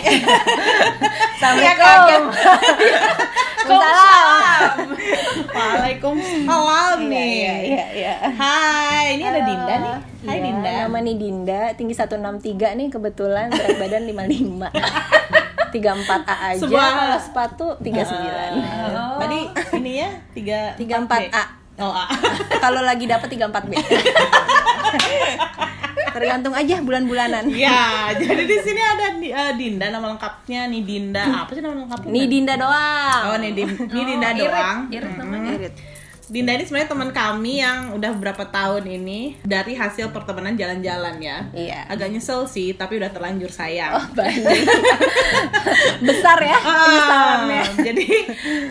Assalamualaikum. Waalaikumsalam. Waalaikumsalam nih. Iya, iya, iya. Hai, ini ada. Dinda nih. Hai Iya, Dinda. Nama nih Dinda, tinggi 163 nih kebetulan berat badan 55. 34 A aja, Sebuah- kalau sepatu 39. Ah, Tadi ini ya tiga 34 A. Oh, A. kalau lagi dapet 34 B. Tergantung aja bulan-bulanan. Ya, jadi di sini ada eh, Dinda nama lengkapnya nih Dinda. Apa sih nama lengkapnya? Nih Dinda doang. Oh, nih, Din- nih Dinda Irit, doang. Irit namanya. Irit. Dinda ini sebenarnya teman kami yang udah beberapa tahun ini dari hasil pertemanan jalan-jalan ya. Iya. Agak nyesel sih, tapi udah terlanjur sayang. Oh, banyak. Besar ya penyesalannya. Ah, jadi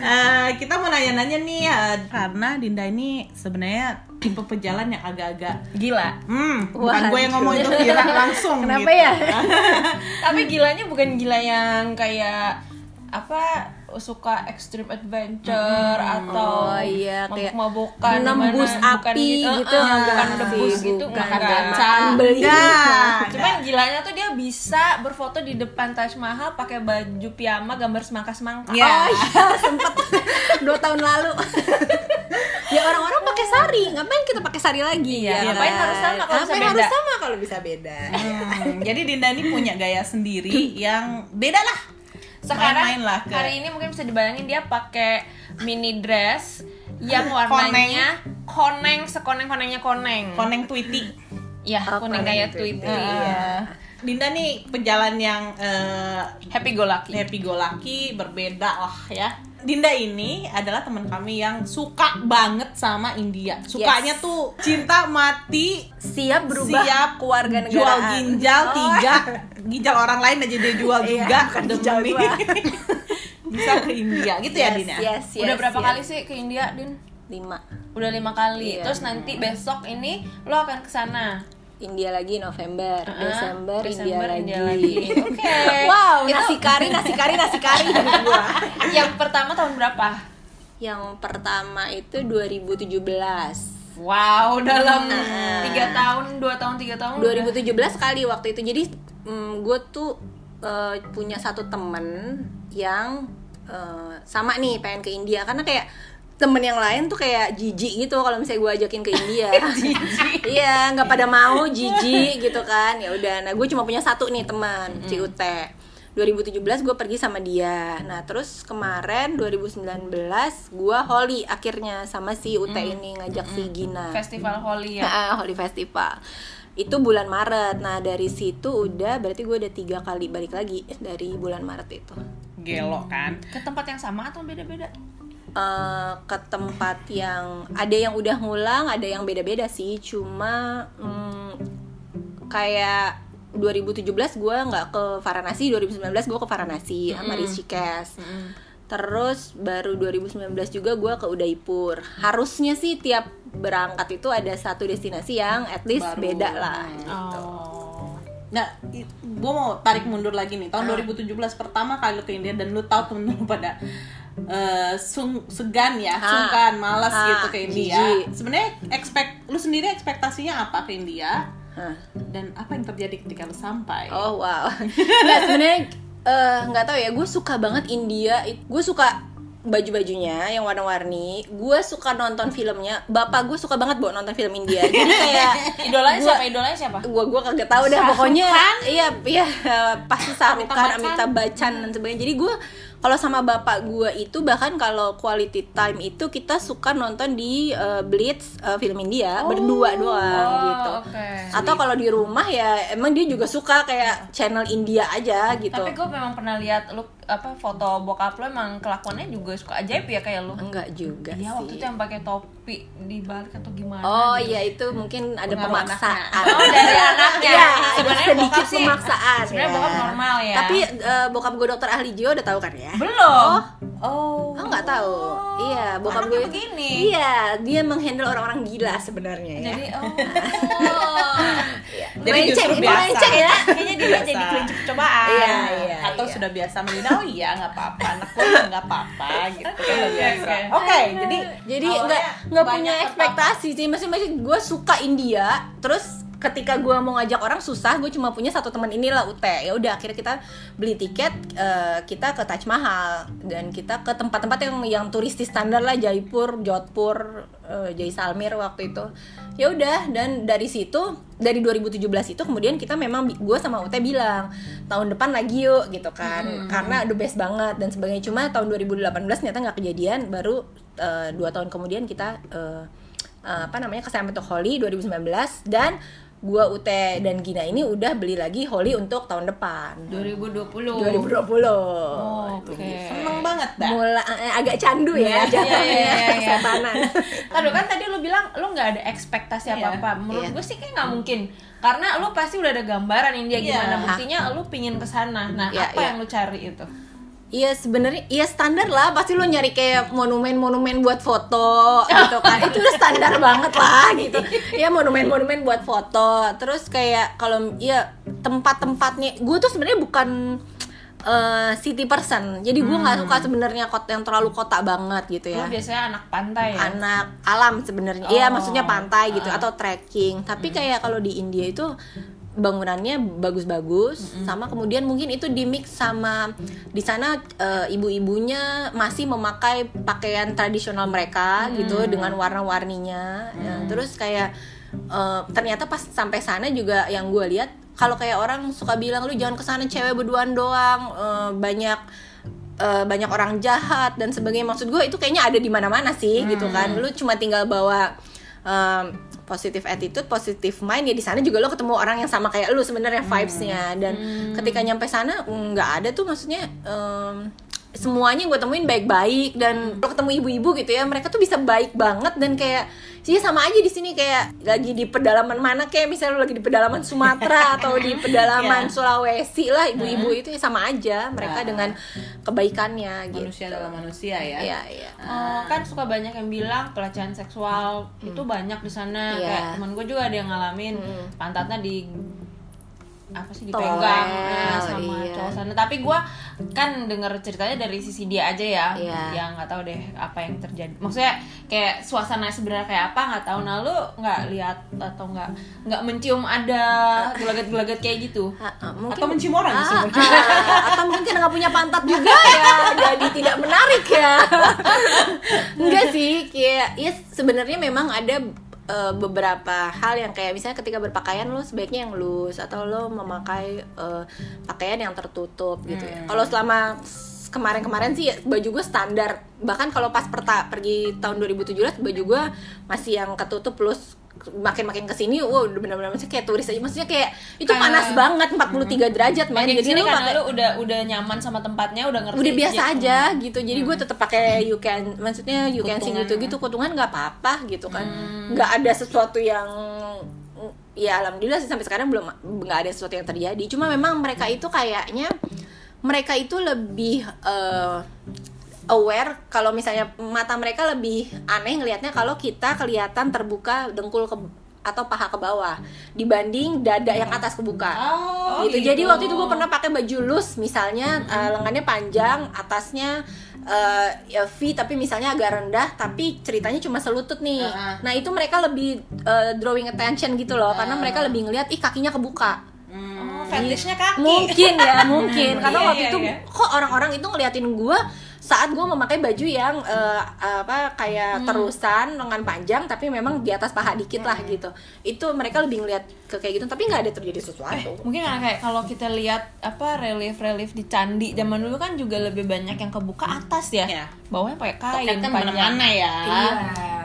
eh, kita mau nanya-nanya nih eh, karena Dinda ini sebenarnya tipe pejalan yang agak-agak Gila. hmm bukan Waduh. gue yang ngomong itu Vira langsung Kenapa gitu. ya? Tapi gilanya bukan gila yang kayak apa suka extreme adventure atau Oh, iya, kayak mabuk-mabukan nembus dimana- bukan api gitu, eh, enggak bukan sih, debus gitu bukan. Makan Makan gacha. beli. Cuman gilanya tuh dia bisa berfoto di depan Taj Mahal pakai baju piyama gambar semangka-semangka. Ya. Oh iya, sempet dua tahun lalu. ya orang-orang pakai sari, ngapain kita pakai sari lagi? Iya, ya ngapain harus sama kalau bisa beda? harus sama kalau bisa beda? Hmm, jadi Dinda ini punya gaya sendiri yang beda lah. Sekarang Main-main lah ke hari ini mungkin bisa dibayangin dia pakai mini dress yang warnanya koneng, sekoneng-konengnya koneng. koneng tweety. Ya, Oh, kuning koneng kayak Tweety. Tweety. Iya. Dinda nih pejalan yang eh, Happy go lucky. happy go lucky berbeda lah ya. Dinda ini adalah teman kami yang suka banget sama India. Sukanya Yes. tuh cinta mati Siap berubah siap keluarga negaraan. jual ginjal Oh. tiga ginjal orang lain aja dia jual Iya, juga bukan demi ginjal bisa ke India gitu ya Yes, ya? yes, yes, Udah berapa yes. kali sih ke India, Din? Lima. Udah lima kali. Iya. Terus nanti besok ini lo akan ke sana. India lagi November, Ah, Desember, Desember, India, India lagi. lagi. Oke. wow, Itu- nasi kari, nasi kari, nasi kari gua. Yang pertama tahun berapa? Yang pertama itu 2017. Wow, dalam Ah. tiga tahun, dua tahun, tiga tahun. 2017 kali waktu itu. Jadi gue tuh eh, punya satu temen yang eh, sama nih pengen ke India karena kayak temen yang lain tuh kayak jijik gitu kalau misalnya gue ajakin ke India. Iya nggak pada mau jijik gitu kan. Ya udah nah gue cuma punya satu nih teman si Ute 2017 gue pergi sama dia. Nah terus kemarin 2019 gue Holly akhirnya sama si Ute ini ngajak si Gina. Festival Holi ya. Ah, Holy Festival. Itu bulan Maret. Nah dari situ udah berarti gue udah tiga kali balik lagi dari bulan Maret itu. Gelo kan? Ke tempat yang sama atau beda-beda? Eh, ke tempat yang ada yang udah ngulang ada yang beda-beda sih cuma mm, kayak 2017 gue nggak ke Varanasi 2019 gue ke Varanasi sama Rishikesh Terus baru 2019 juga gue ke Udaipur. Harusnya sih tiap berangkat itu ada satu destinasi yang at least Baru. beda lah. Oh. Nah, gue mau tarik mundur lagi nih. Ah. Tahun 2017 pertama kali lu ke India dan lu tahu temen lu pada eh, sung, segan ya, Ah. sungkan, malas Ah, gitu ke India. Sebenarnya expect lu sendiri ekspektasinya apa ke India? Hah. Dan apa yang terjadi ketika lu sampai? Oh wow. Nggak sebenarnya eh, nggak tahu ya. Gue suka banget India. Gue suka baju-bajunya yang warna-warni. Gue suka nonton filmnya. Bapak gue suka banget buat nonton film India. Jadi kayak Idolanya gua- siapa? Idolanya siapa? gua gua kagak tahu dah Shah pokoknya iya iya pasti Bachchan. Amitabh Bachchan dan sebagainya jadi gua kalau sama bapak gua itu bahkan kalau quality time itu kita suka nonton di eh, Blitz eh, film India berdua doang oh, gitu oke. atau kalau di rumah ya emang dia juga suka kayak channel India aja gitu Tapi gue memang pernah lihat lu apa foto bokap lo emang kelakuannya juga suka ajaib ya kayak lu. enggak juga Iya waktu itu yang pakai topi di balik atau gimana? Oh gitu. iya itu mungkin ada Pengaruh pemaksaan. Oh dari anaknya. Iya, sebenarnya sedikit bokap sih pemaksaan. Sebenarnya ya. bokap normal ya. Tapi eh, bokap gue dokter ahli jiwa udah tahu kan ya? belum. Oh. Oh nggak tahu. Iya, bokap gue begini. Iya, dia menghandle orang-orang gila sebenarnya ya. Jadi oh. Jadi Melenceng, biasa. melenceng ya. Kayaknya dia Biasa. jadi kelinci percobaan. Iya, iya. atau sudah biasa menghina oh iya nggak apa-apa anak gue nggak apa-apa gitu kan udah biasa oke. oke jadi Jadi nggak nggak banyak punya ekspektasi sih. Masih masih gue suka India, terus ketika gue mau ngajak orang susah gue cuma punya satu teman inilah UT ya udah akhirnya kita beli tiket eh, kita ke Taj Mahal dan kita ke tempat-tempat yang yang turistis standar lah Jaipur Jodhpur eh, Jaisalmer waktu itu. Ya udah dan dari situ dari 2017 itu kemudian kita memang gue sama UT bilang tahun depan lagi yuk gitu kan. Karena the best banget dan sebagainya. Cuma tahun 2018 ternyata nggak kejadian baru eh, dua tahun kemudian kita eh, eh, apa namanya ke Summit to Holy 2019 dan gua UT dan Gina ini udah beli lagi Holy untuk tahun depan 2020 2020 Oke. Seneng banget dah. mulai eh, agak candu ya Iya, iya, iya, iya. kesetanan. Aduh kan tadi lu bilang lu nggak ada ekspektasi Iya. apa-apa. Menurut Iya. gue sih kayak nggak mungkin. Karena lu pasti udah ada gambaran India Iya. gimana. Buktinya lu pingin ke sana. Nah, Iya, apa iya. yang lu cari itu? Iya sebenarnya iya standar lah. Pasti lo nyari kayak monumen-monumen buat foto gitu kan. Itu udah standar banget lah gitu. Ya monumen-monumen buat foto. Terus kayak kalau ya tempat-tempatnya. Gue tuh sebenarnya bukan eh, city person. Jadi gue nggak suka sebenarnya kota yang terlalu kota banget gitu ya. Lu biasanya anak pantai ya? anak alam sebenarnya. Iya Oh, maksudnya pantai gitu ah. atau trekking. Tapi kayak kalau di India itu bangunannya bagus-bagus sama kemudian mungkin itu di mix sama di sana eh, ibu-ibunya masih memakai pakaian tradisional mereka gitu dengan warna-warninya. Ya, terus kayak eh, ternyata pas sampai sana juga yang gue lihat kalau kayak orang suka bilang lu jangan ke sana cewek berduaan doang. Eh, banyak eh, banyak orang jahat dan sebagainya. Maksud gue itu kayaknya ada di mana-mana sih gitu kan. Lu cuma tinggal bawa positive attitude, positive mind ya di sana juga lo ketemu orang yang sama kayak lu sebenarnya vibes-nya. Dan ketika nyampe sana nggak ada tuh maksudnya em, semuanya gue temuin baik-baik dan lo ketemu ibu-ibu gitu ya mereka tuh bisa baik banget dan kayak sih sama aja di sini kayak lagi di pedalaman mana kayak misalnya lagi di pedalaman Sumatera atau di pedalaman Iya. Sulawesi lah ibu-ibu itu ya sama aja mereka Nah. dengan kebaikannya gitu Manusia dalam manusia ya. Iya, iya. Oh, kan suka banyak yang bilang pelecehan seksual itu banyak di sana. Iya. Kayak teman gue juga ada yang ngalamin Hmm. pantatnya di apa sih dipegang nah, sama iya. cowok sana. Tapi gue kan denger ceritanya dari sisi dia aja ya. Iya. Yang nggak tahu deh apa yang terjadi. Maksudnya kayak suasana sebenarnya kayak apa nggak tahu. Nah lu nggak lihat atau nggak nggak mencium ada gelagat-gelagat kayak gitu. Ah, ah, mungkin Atau mencium orang Ah, justru. ah, atau mungkin nggak punya pantat juga ya jadi tidak menarik ya enggak sih kayak ya sebenarnya memang ada eh, beberapa hal yang kayak misalnya ketika berpakaian lo sebaiknya yang loose atau lo memakai eh, pakaian yang tertutup gitu ya. Kalau selama kemarin-kemarin sih ya, baju gue standar. Bahkan kalau pas perta pergi tahun 2017 baju gue masih yang ketutup plus makin-makin ke sini, wow udah benar-benar maksudnya kayak turis aja, maksudnya kayak itu Kayak- panas banget 43 derajat Makin jadi lu pakai lu udah udah nyaman sama tempatnya, udah ngerti. udah biasa Jadi- aja gitu. Jadi gue tetap pakai you can maksudnya you can sing gitu gitu kutungan nggak apa-apa gitu kan. Nggak ada sesuatu yang ya alhamdulillah sih sampai sekarang belum nggak ada sesuatu yang terjadi. Cuma memang mereka itu kayaknya mereka itu lebih eh, aware kalau misalnya mata mereka lebih aneh ngelihatnya kalau kita kelihatan terbuka dengkul ke atau paha ke bawah dibanding dada yang atas kebuka Oh, gitu. gitu. Jadi waktu itu gue pernah pakai baju loose, misalnya eh, lengannya panjang, atasnya eh, ya V tapi misalnya agak rendah, tapi ceritanya cuma selutut nih. Ah. Nah itu mereka lebih eh, drawing attention gitu loh, karena mereka lebih ngelihat ih kakinya kebuka. Hmm. Oh, fetishnya kaki. Mungkin ya, mungkin karena Iya, waktu iya, itu iya. kok orang-orang itu ngeliatin gue saat gue memakai baju yang eh, apa kayak terusan lengan panjang tapi memang di atas paha dikit lah gitu itu mereka lebih ngeliat ke kayak gitu tapi nggak ada terjadi sesuatu Mungkin karena kayak kalau kita lihat apa relief-relief di candi zaman dulu kan juga lebih banyak yang kebuka atas ya. Iya. Bawahnya pakai kain Toket kan panjang. mana-mana ya. Iya.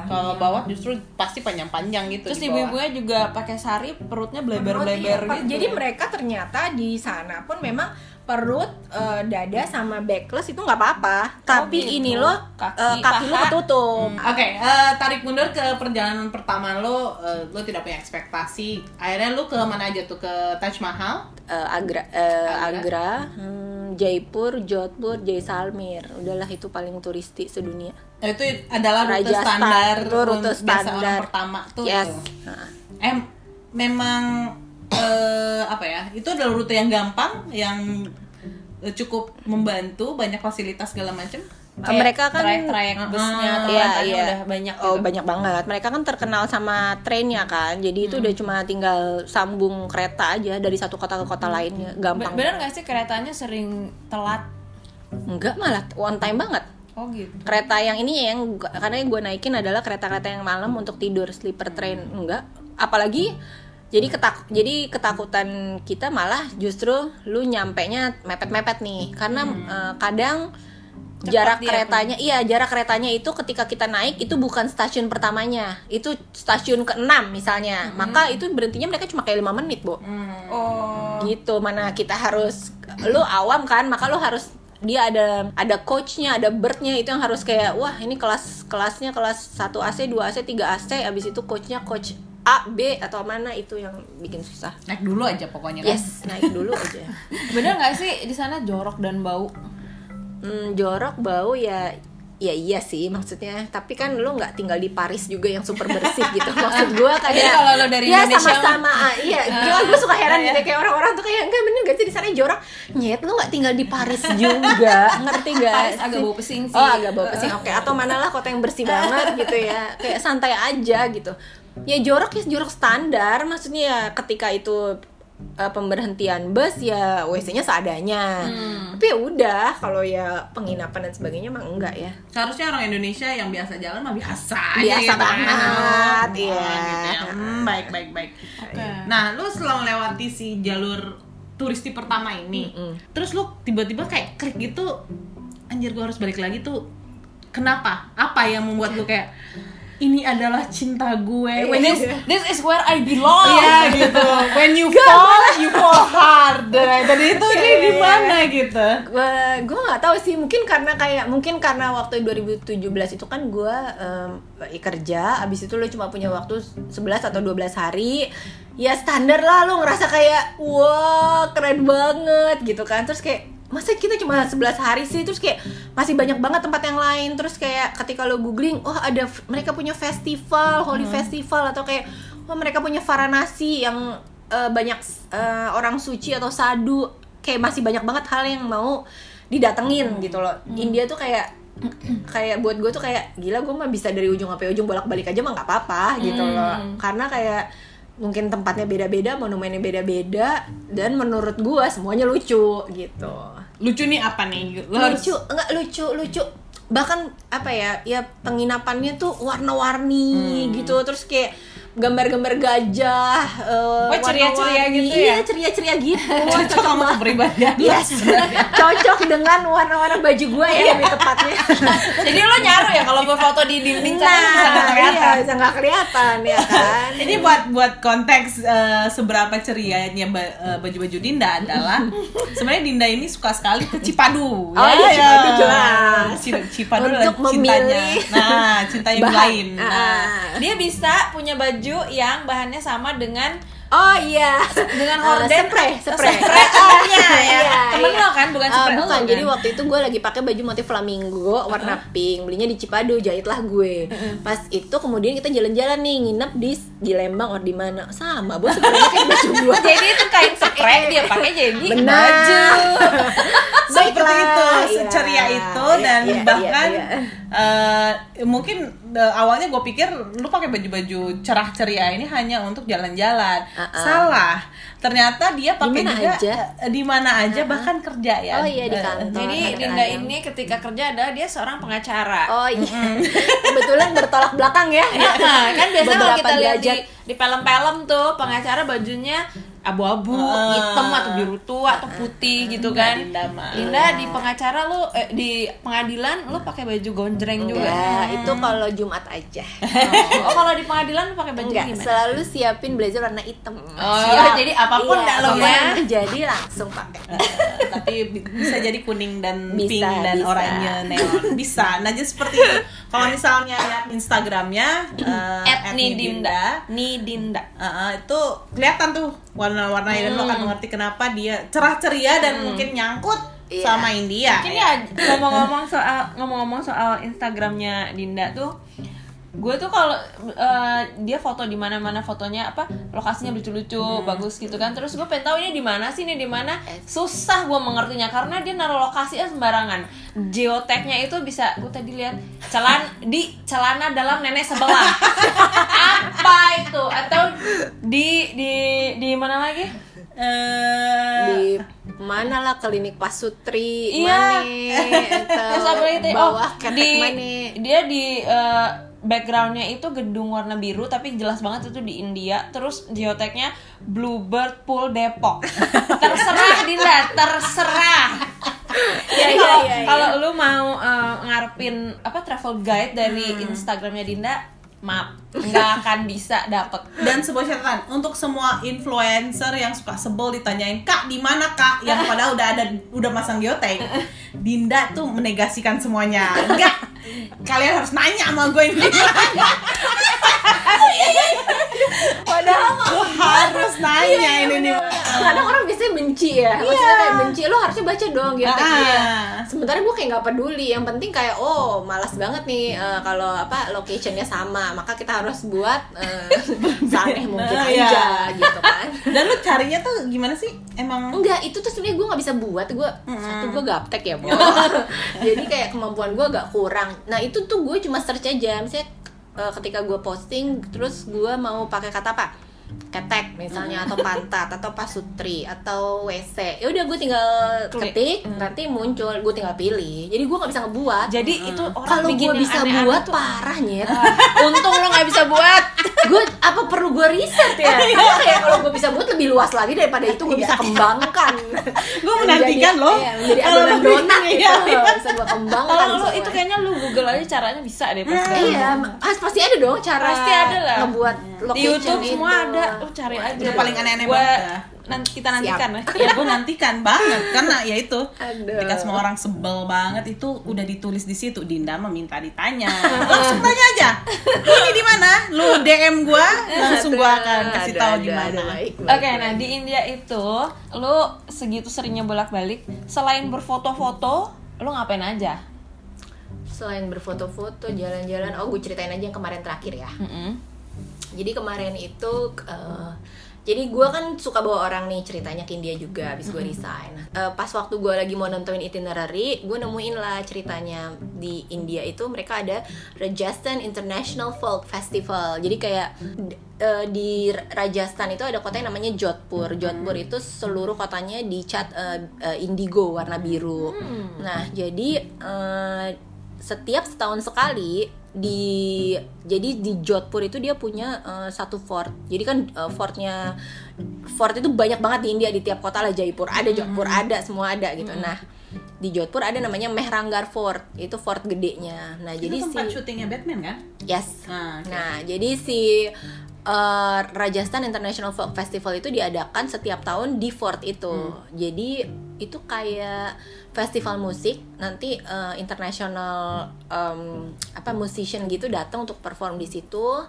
Kalau bawah justru pasti panjang-panjang gitu. Terus ibu-ibunya juga pakai sari, perutnya bleber-bleber Perut, iya. gitu. Jadi mereka ternyata di sana pun memang perut, eh, dada sama backless itu nggak apa-apa. Tapi gitu. ini lo Kaki, eh, kaki lo ketutup. Oke, eh, tarik mundur ke perjalanan pertama lo, eh, lo tidak punya ekspektasi. Akhirnya lo ke mana aja tuh? Ke Taj Mahal? Eh, Agra, eh, Agra. Agra, hmm, Jaipur, Jodhpur, Jaisalmer. Udahlah itu paling turisti sedunia. Eh, itu adalah rute Rajasthan, standar itu rute untuk biasa orang standar. pertama tuh. yes. tuh. Nah. Em, memang eh, apa ya? Itu adalah rute yang gampang, yang eh, cukup membantu, banyak fasilitas segala macam. Kayak mereka kan trayek-trayek busnya atau Iya, iya. udah banyak Oh, gitu. banyak banget. Mereka kan terkenal sama trennya kan. Jadi itu udah cuma tinggal sambung kereta aja dari satu kota ke kota lainnya. Be- Gampang. Bener gak sih keretanya sering telat? Enggak malah one time banget. Oh gitu. Kereta yang ini yang karena yang gue naikin adalah kereta-kereta yang malam untuk tidur sleeper train. Enggak. Apalagi jadi ketak jadi ketakutan kita malah justru lu nyampe nya mepet-mepet nih. Karena eh, kadang Cepet jarak dia keretanya iya jarak keretanya itu ketika kita naik itu bukan stasiun pertamanya. Itu stasiun ke-6 misalnya. Maka itu berhentinya mereka cuma kayak lima menit bu Oh. gitu mana kita harus lu awam kan maka lu harus dia ada ada coachnya ada birdnya itu yang harus kayak wah ini kelas kelasnya kelas 1 AC 2 AC 3 AC abis itu coachnya coach A B atau mana itu yang bikin susah. Naik dulu aja pokoknya kan? Yes naik dulu aja. Bener gak sih? Di sana jorok dan bau? hmm, jorok bau ya ya iya sih maksudnya. Tapi kan lu nggak tinggal di Paris juga yang super bersih gitu. Maksud gua Jadi kayak kalau lu dari ya Indonesia sama-sama ah, iya. Gua, gua suka heran iya. gitu kayak orang-orang tuh kayak enggak bener gak sih di sana jorok? Nyet lu nggak tinggal di Paris juga. Ngerti gak Paris agak sih? bau pesing sih. oh agak bau pesing. Oke atau manalah kota yang bersih banget gitu ya. Kayak santai aja gitu ya jorok ya jorok standar. Maksudnya ya ketika itu eh, pemberhentian bus ya WC-nya seadanya. Hmm. tapi ya udah kalau ya penginapan dan sebagainya mah enggak ya. Seharusnya orang Indonesia yang biasa jalan mah biasa aja Biasa gitu. banget, Oh, iya. gitu ya. Hmm, baik baik baik. Oke. nah lu setelah melewati si jalur turisti pertama ini terus lu tiba-tiba kayak klik gitu anjir gua harus balik lagi tuh kenapa? Apa yang membuat lu kayak ini adalah cinta gue when This, this is where I belong. Iya gitu. When you fall, you fall hard. Dan itu ini di mana gitu. gue gue nggak tahu sih mungkin karena kayak mungkin karena waktu 2017 itu kan gue kerja abis itu lo cuma punya waktu 11 atau 12 hari ya standar lah lo ngerasa kayak wah keren banget gitu kan terus kayak masa kita cuma 11 hari sih? Terus kayak masih banyak banget tempat yang lain. Terus kayak ketika lo googling oh ada mereka punya festival holy festival atau kayak oh mereka punya Varanasi yang eh, banyak eh, orang suci atau sadu. Kayak masih banyak banget hal yang mau didatengin gitu loh. India tuh kayak kayak buat gue tuh kayak gila gue mah bisa dari ujung sampai ujung bolak balik aja mah nggak apa-apa gitu loh. Karena kayak mungkin tempatnya beda-beda monumennya beda-beda dan menurut gue semuanya lucu gitu Lucu nih apa nih? Harus lucu enggak lucu lucu bahkan apa ya ya penginapannya tuh warna-warni gitu terus kayak gambar-gambar gajah eh, Oh, ceria-ceria gitu ya? iya ceria-ceria gitu cocok sama kepribadian. yes cocok dengan warna-warna baju gue ya lebih tepatnya Jadi lo nyaru ya kalau gue foto di dinding sana nah bisa nggak kelihatan. iya bisa nggak kelihatan ya kan Ini buat buat konteks eh, seberapa cerianya eh, baju-baju Dinda adalah sebenarnya Dinda ini suka sekali ke Cipadu. Oh, iya, Cipadu jelas. Ci- Cipadu Untuk adalah cintanya. memilih Nah, cinta yang lain. Ah. Nah, Dia bisa punya baju yang bahannya sama dengan oh iya dengan Eh, horden spray spray Spray-nya ya. Iya, Temen iya. lo kan bukan Eh, spray bukan lo kan? jadi waktu itu gue lagi pakai baju motif flamingo warna pink belinya di Cipadu jahitlah gue pas itu kemudian kita jalan-jalan nih nginep di di Lembang atau di mana sama bos sebenarnya kayak baju gue Jadi itu kain spray dia pakai jadi Benar. baju. seperti Baiklah, itu, iya. seceria itu Iya, dan iya, bahkan iya, iya. eh, mungkin eh, awalnya gue pikir lu pakai baju-baju cerah ceria ini hanya untuk jalan-jalan. Uh-uh. Salah. Ternyata dia pakai juga aja? eh, di mana aja bahkan kerja ya. Oh iya, di Eh, kantor. Jadi. Dinda ini ketika kerja adalah dia seorang pengacara. oh iya kebetulan bertolak belakang ya kan biasanya kalau kita lihat di, di film-film tuh pengacara bajunya abu-abu, Ah. hitam atau biru tua atau putih gitu kan. Mah. Dinda di pengacara lu eh, di pengadilan lu pakai baju gonjreng juga. Enggak, itu kalau Jumat aja. Oh, kalau di pengadilan lu pakai baju Enggak, gimana? selalu siapin blazer warna hitam. Oh, jadi apa pun iya, lo ya. terjadi langsung pakai. Eh, tapi bi- bisa jadi kuning dan Bisa, pink dan bisa. oranye neon bisa nah jadi seperti itu kalau misalnya lihat instagramnya At Nidinda, Nidinda. Uh, uh, itu kelihatan tuh warna-warnanya dan lo akan mengerti kenapa dia cerah ceria dan mungkin nyangkut Iya. sama India. Mungkin ya ngomong-ngomong soal ngomong-ngomong soal Instagramnya Dinda tuh gue tuh kalau eh, dia foto di mana mana fotonya apa lokasinya lucu-lucu bagus gitu kan. Terus gue pengen tahu ini di mana sih ini di mana. Susah gue mengertinya karena dia naruh lokasinya sembarangan. Geotagnya itu bisa gue tadi lihat celan di celana dalam nenek sebelah. Apa itu? Atau di di di mana lagi? Eh, di mana lah klinik Pasutri Iya. mana atau Terus apa bawah oh, di mana dia di eh, backgroundnya itu gedung warna biru tapi jelas banget itu di India. Terus geotagnya Bluebird Pool Depok. Terserah Dinda terserah. Iya, kalau iya, iya. kalau lu mau eh, ngarepin apa travel guide dari Instagramnya Dinda maaf nggak akan bisa dapet. Dan sebuah catatan untuk semua influencer yang suka sebel ditanyain kak di mana kak? Yang padahal udah ada udah masang geotag Dinda tuh menegasikan semuanya. Enggak kalian harus nanya sama gue ini. Padahal Lu harus nanya ini nih kadang orang biasanya benci ya. Maksudnya kayak benci lo harusnya baca dong gitu Ah. Iya. sementara gue kayak nggak peduli. Yang penting kayak oh malas banget nih eh, kalau apa locationnya sama maka kita harus buat uh, saneh mungkin Nah, aja iya. gitu kan. Dan lu carinya tuh gimana sih? Emang Enggak, itu tuh sebenarnya gue nggak bisa buat. Gue satu gue gaptek ya bu. Jadi kayak kemampuan gue agak kurang. Nah itu tuh gue cuma search aja. Misalnya eh, ketika gue posting terus gue mau pakai kata apa ketek misalnya atau pantat atau pasutri atau wc ya udah gue tinggal Klik. ketik nanti muncul gue tinggal pilih. Jadi gue nggak bisa ngebuat. Jadi itu orang kalau gue bisa aneh-aneh buat tuh. parah nyet. Untung lo nggak bisa buat gue apa perlu gue riset ya karena kayak kalau gue bisa buat lebih luas lagi daripada itu gue bisa kembangkan Gue menantikan loh. iya, menjadi Kalau adonan lebih- donat iya, itu iya. bisa gue kembangkan kalau lo itu kayaknya lu google aja caranya bisa deh pasti iya pas pasti ada dong cara Pasti ada lah. ngebuat di YouTube itu. semua ada lo cari aja paling aneh-aneh banget ya. Nanti kita nantikan ya. Ya gue nantikan banget. Karena ya itu Aduh. ketika semua orang sebel banget itu udah ditulis di situ. Dinda meminta ditanya. Langsung tanya aja. Ini di mana? Lu DM gue langsung gue akan kasih Ada, tahu di mana. Oke, baik. nah di India itu lu segitu seringnya bolak-balik, selain berfoto-foto, lu ngapain aja? selain berfoto-foto jalan-jalan oh gue ceritain aja yang kemarin terakhir ya. Mm-mm. jadi kemarin itu eh, jadi gue kan suka bawa orang nih ceritanya ke India juga abis gue resign. Eh, pas waktu gue lagi mau nentuin itinerary gue nemuin lah ceritanya di India itu mereka ada Rajasthan International Folk Festival. Jadi kayak eh, di Rajasthan itu ada kota yang namanya Jodhpur. Jodhpur itu seluruh kotanya dicat eh, eh, indigo warna biru. Nah jadi eh, setiap setahun sekali di jadi di Jodhpur itu dia punya eh, satu fort. Jadi kan eh, fortnya fort itu banyak banget di India di tiap kota lah. Jaipur ada Jodhpur ada semua ada gitu. Nah di Jodhpur ada namanya Mehrangar Fort. Itu fort gedenya. Nah jadi itu tempat si syutingnya Batman kan? Yes. Nah, oke. Nah, jadi si uh, Rajasthan International Folk Festival itu diadakan setiap tahun di fort itu. Jadi itu kayak festival musik. Nanti uh, international um, apa musician gitu datang untuk perform di situ.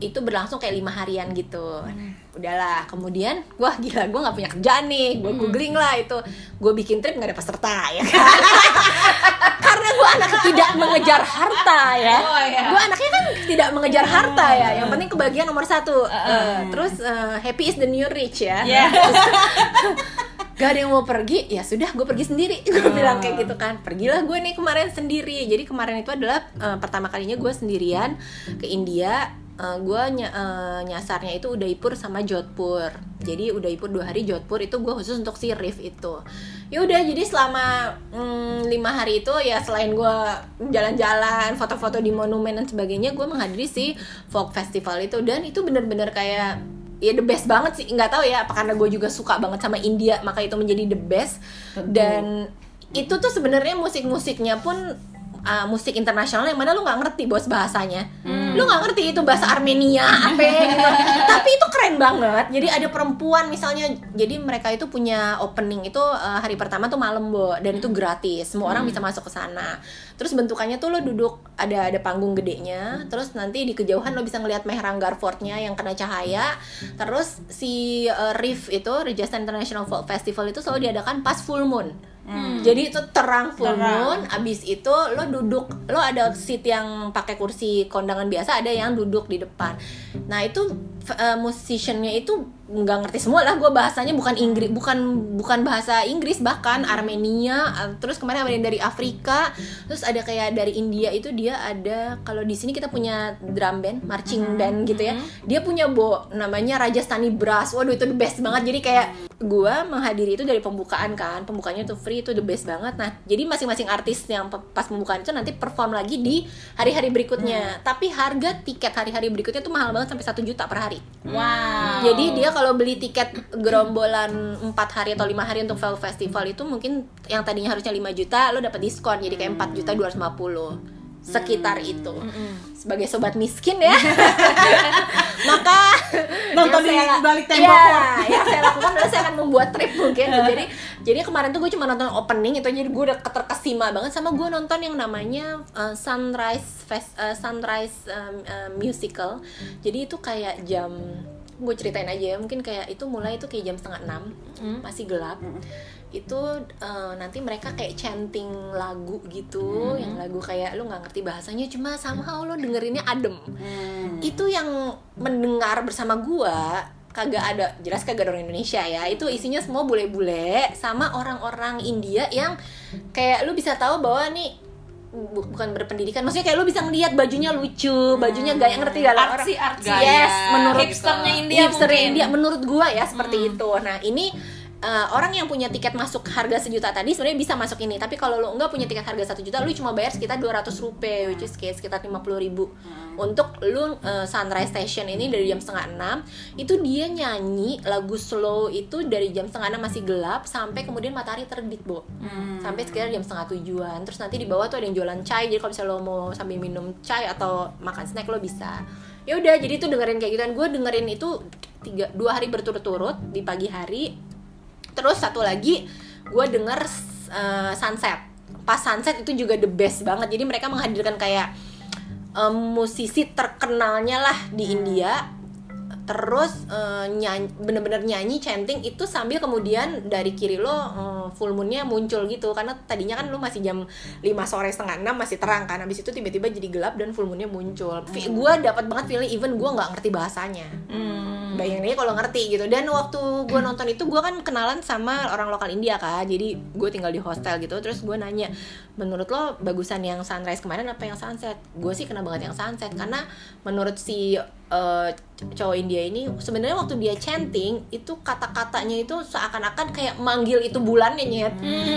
Itu berlangsung kayak lima harian gitu. Udahlah. Kemudian, wah gila, gue nggak punya kerjaan nih. Gue googling lah itu. Gue bikin trip nggak ada peserta ya kan. Karena gue anak tidak mengejar harta ya Oh, iya. gue anaknya kan tidak mengejar harta ya yang penting kebahagiaan nomor satu Eh, terus eh, happy is the new rich ya Iya. gak ada yang mau pergi ya sudah gue pergi sendiri. Gue bilang kayak gitu kan. Pergilah gue nih kemarin sendiri. Jadi kemarin itu adalah eh, pertama kalinya gue sendirian ke India. Eh, gue ny- eh, nyasarnya itu Udaipur sama Jodhpur. Jadi Udaipur dua hari Jodhpur itu gue khusus untuk si Rif itu. Ya udah jadi selama mm, lima hari itu ya selain gue jalan-jalan foto-foto di monumen dan sebagainya gue menghadiri si folk festival itu. Dan itu bener-bener kayak ya the best banget sih. Nggak tahu ya apa karena gue juga suka banget sama India maka itu menjadi the best. Dan itu tuh sebenarnya musik-musiknya pun uh, musik internasional yang mana lu nggak ngerti bos bahasanya. Lu nggak ngerti itu bahasa Armenia apa gitu. Tapi itu keren banget. Jadi ada perempuan misalnya jadi mereka itu punya opening itu uh, hari pertama tuh malam bo dan itu gratis. Semua orang bisa masuk ke sana. Terus bentukannya tuh lo duduk ada ada panggung gedenya. Terus nanti di kejauhan lo bisa ngelihat Mehrangar Fortnya yang kena cahaya. Terus si uh, Reef itu Rajasthan International Folk Festival itu selalu diadakan pas full moon Jadi itu terang full moon, abis itu lo duduk, lo ada seat yang pakai kursi kondangan biasa, ada yang duduk di depan. Nah itu eh, musiciannya itu nggak ngerti semua lah, gue bahasanya bukan Inggris, bukan bukan bahasa Inggris bahkan Armenia, eh, terus kemarin ada yang dari Afrika, terus ada kayak dari India itu dia ada kalau di sini kita punya drum band, marching band gitu ya, dia punya bo namanya Rajasthani Brass, waduh itu the best banget, jadi kayak gue menghadiri itu dari pembukaan kan, pembukanya tuh free itu the best banget, nah jadi masing-masing artis yang pas pembukaan itu nanti perform lagi di hari-hari berikutnya, tapi harga tiket hari-hari berikutnya tuh mahal banget sampai satu juta per hari. Wow. Jadi dia kalau beli tiket gerombolan 4 hari atau lima hari untuk Vel Festival itu mungkin yang tadinya harusnya 5 juta lo dapat diskon. Jadi kayak 4 juta 250 sekitar itu. Sebagai sobat miskin ya. Maka Nonton di saya- balik tembok. Ford. yang saya lakukan adalah saya akan membuat trip mungkin jadi jadi kemarin tuh gue cuma nonton opening itu jadi gue udah terkesima banget sama gue nonton yang namanya uh, Sunrise Fest uh, Sunrise um, uh, musical. Jadi itu kayak jam gue ceritain aja ya. Mungkin kayak itu mulai itu kayak jam setengah enam masih gelap. Itu uh, nanti mereka kayak chanting lagu gitu yang lagu kayak lu nggak ngerti bahasanya cuma somehow lo dengerinnya adem. Itu yang mendengar bersama gua kagak ada jelas kagak ada orang Indonesia ya. Itu isinya semua bule-bule sama orang-orang India yang kayak lu bisa tahu bahwa nih bu- bukan berpendidikan maksudnya kayak lu bisa ngelihat bajunya lucu bajunya gaya ngerti gak lah orang? Artsy, artsy. yes menurut hipsternya India hipster mungkin. India menurut gua ya seperti itu. Nah ini eh, orang yang punya tiket masuk harga sejuta tadi sebenarnya bisa masuk ini. Tapi kalau lu enggak punya tiket harga satu juta lu cuma bayar sekitar 200 rupiah which is kayak sekitar 50 ribu. Untuk lu eh, Sunrise Station ini dari jam setengah enam itu dia nyanyi lagu slow itu dari jam setengah enam masih gelap sampai kemudian matahari terbit bu sampai sekitar jam setengah tujuan. Terus nanti di bawah tuh ada yang jualan chai jadi kalau misalnya lo mau sambil minum chai atau makan snack lo bisa. Ya udah jadi tuh dengerin kayak gituan gue dengerin itu tiga dua hari berturut-turut di pagi hari terus satu lagi gue denger uh, sunset. Pas sunset itu juga the best banget. Jadi mereka menghadirkan kayak um, musisi terkenalnya lah di India terus uh, nyanyi bener-bener nyanyi chanting itu sambil kemudian dari kiri lo uh, full moonnya muncul gitu. Karena tadinya kan lo masih jam 5 sore setengah enam masih terang kan. Habis itu tiba-tiba jadi gelap dan full moonnya muncul. Gue dapat banget feeling even gue nggak ngerti bahasanya. Hmm. bayangin aja kalau ngerti gitu. Dan waktu gue nonton itu gue kan kenalan sama orang lokal India kan jadi gue tinggal di hostel gitu. Terus gue nanya menurut lo bagusan yang sunrise kemarin apa yang sunset? Gue sih kena banget yang sunset. Karena menurut si eh, cowok India ini sebenarnya waktu dia chanting itu kata-katanya itu seakan-akan kayak manggil itu bulannya nyet.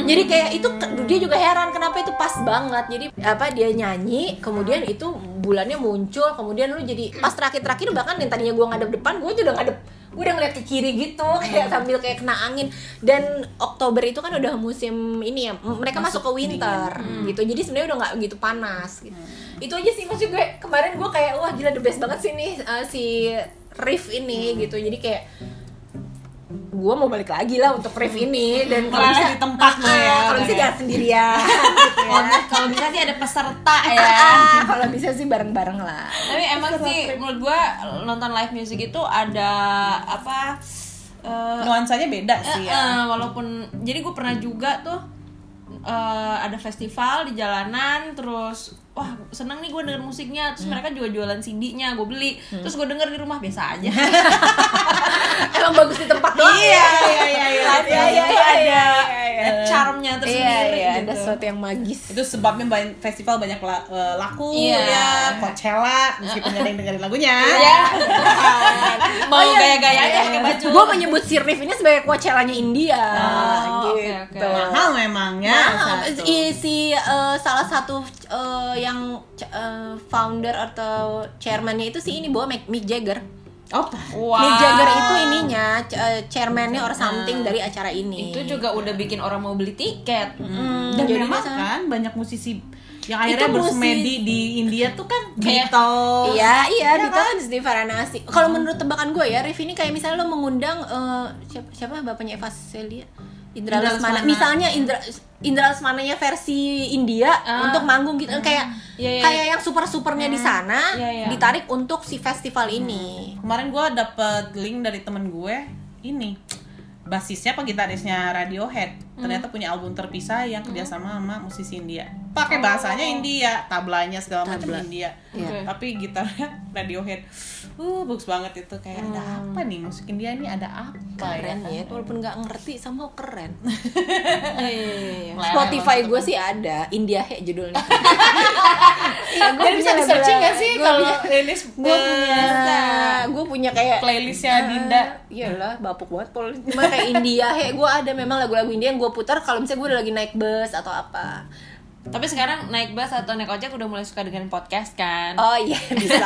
Jadi kayak itu dia juga heran kenapa itu pas banget. Jadi apa dia nyanyi kemudian itu bulannya muncul kemudian lu jadi pas terakhir-terakhir bahkan yang tadinya gua ngadep depan gue udah ngadep gue udah ngeliat ke kiri gitu kayak sambil kayak kena angin. Dan Oktober itu kan udah musim ini ya mereka masuk, ke winter gitu. Jadi sebenarnya udah nggak gitu panas gitu. itu aja sih maksud gue kemarin gue kayak wah gila the best banget sih nih uh, si riff ini gitu. Jadi kayak gue mau balik lagi lah untuk riff ini dan kalau bisa di tempat lo ya, kalau bisa kayak. jangan sendirian gitu ya. Kalau bisa sih ada peserta ya. Ah, kalau bisa sih bareng-bareng lah Tapi emang sih menurut gua nonton live music itu ada apa eh, nuansanya beda eh, sih eh, ya walaupun jadi gue pernah juga tuh eh, ada festival di jalanan terus wah seneng nih gue denger musiknya. Terus mereka juga jualan CD-nya gue beli. Terus gue denger di rumah biasa aja. Emang bagus di tempat doang iya ya? iya iya. Iya Iya, iya, ada iya, iya, iya. eh, charmnya iya tersendiri iya gitu. ada sesuatu yang magis. Itu sebabnya banyak festival banyak la- eh, laku Iya. ya. Coachella meskipun ada yang dengerin lagunya. Iya. mau gaya-gayanya pakai baju. Gue menyebut si Rif ini sebagai Coachella-nya India Oh, oke, gitu. oke. mahal memang ya. Nah, si eh, salah satu eh, yang eh, founder atau chairman-nya itu si ini bawa Mick, Jagger. oh Wow. Mick Jagger itu ininya eh, chairman-nya or something dari acara ini. itu juga udah bikin orang mau beli tiket Hmm, dan jadi memang kan banyak musisi yang akhirnya Itu bersemedi di India tuh kan Beatles Iya, iya, Ya di Beatles di Varanasi. Kalau menurut tebakan gue ya, Rif ini kayak misalnya lo mengundang eh, siapa, siapa bapaknya Eva Celia? Indra Indra Lesmana. Lesmana. Misalnya Indra Indra Lesmananya versi India Ah. untuk manggung gitu kayak Iya, iya. kayak yang super-supernya di sana Iya, iya. ditarik untuk si festival ini. kemarin gue dapet link dari temen gue ini basisnya apa gitarisnya Radiohead ternyata punya album terpisah yang kerjasama sama musisi India. Pakai bahasanya India tablanya segala macam Tabla. India. Iya. tapi gitarnya Radiohead. Uh bagus banget itu. Kayak ada apa nih musik India ini? Ada apa keren ya ya walaupun nggak ngerti sama keren. Iya, iya, Spotify gue sih ada India He judulnya. Iya, gue bisa di searching nggak sih kalau ini gue punya gue punya kayak playlistnya Dinda? Iyalah, bapuk banget pol. Cuma kayak India, he, gue ada memang lagu-lagu India yang gue putar kalau misalnya gue udah lagi naik bus atau apa. Tapi sekarang naik bus atau naik ojek udah mulai suka dengan podcast kan? Oh iya bisa.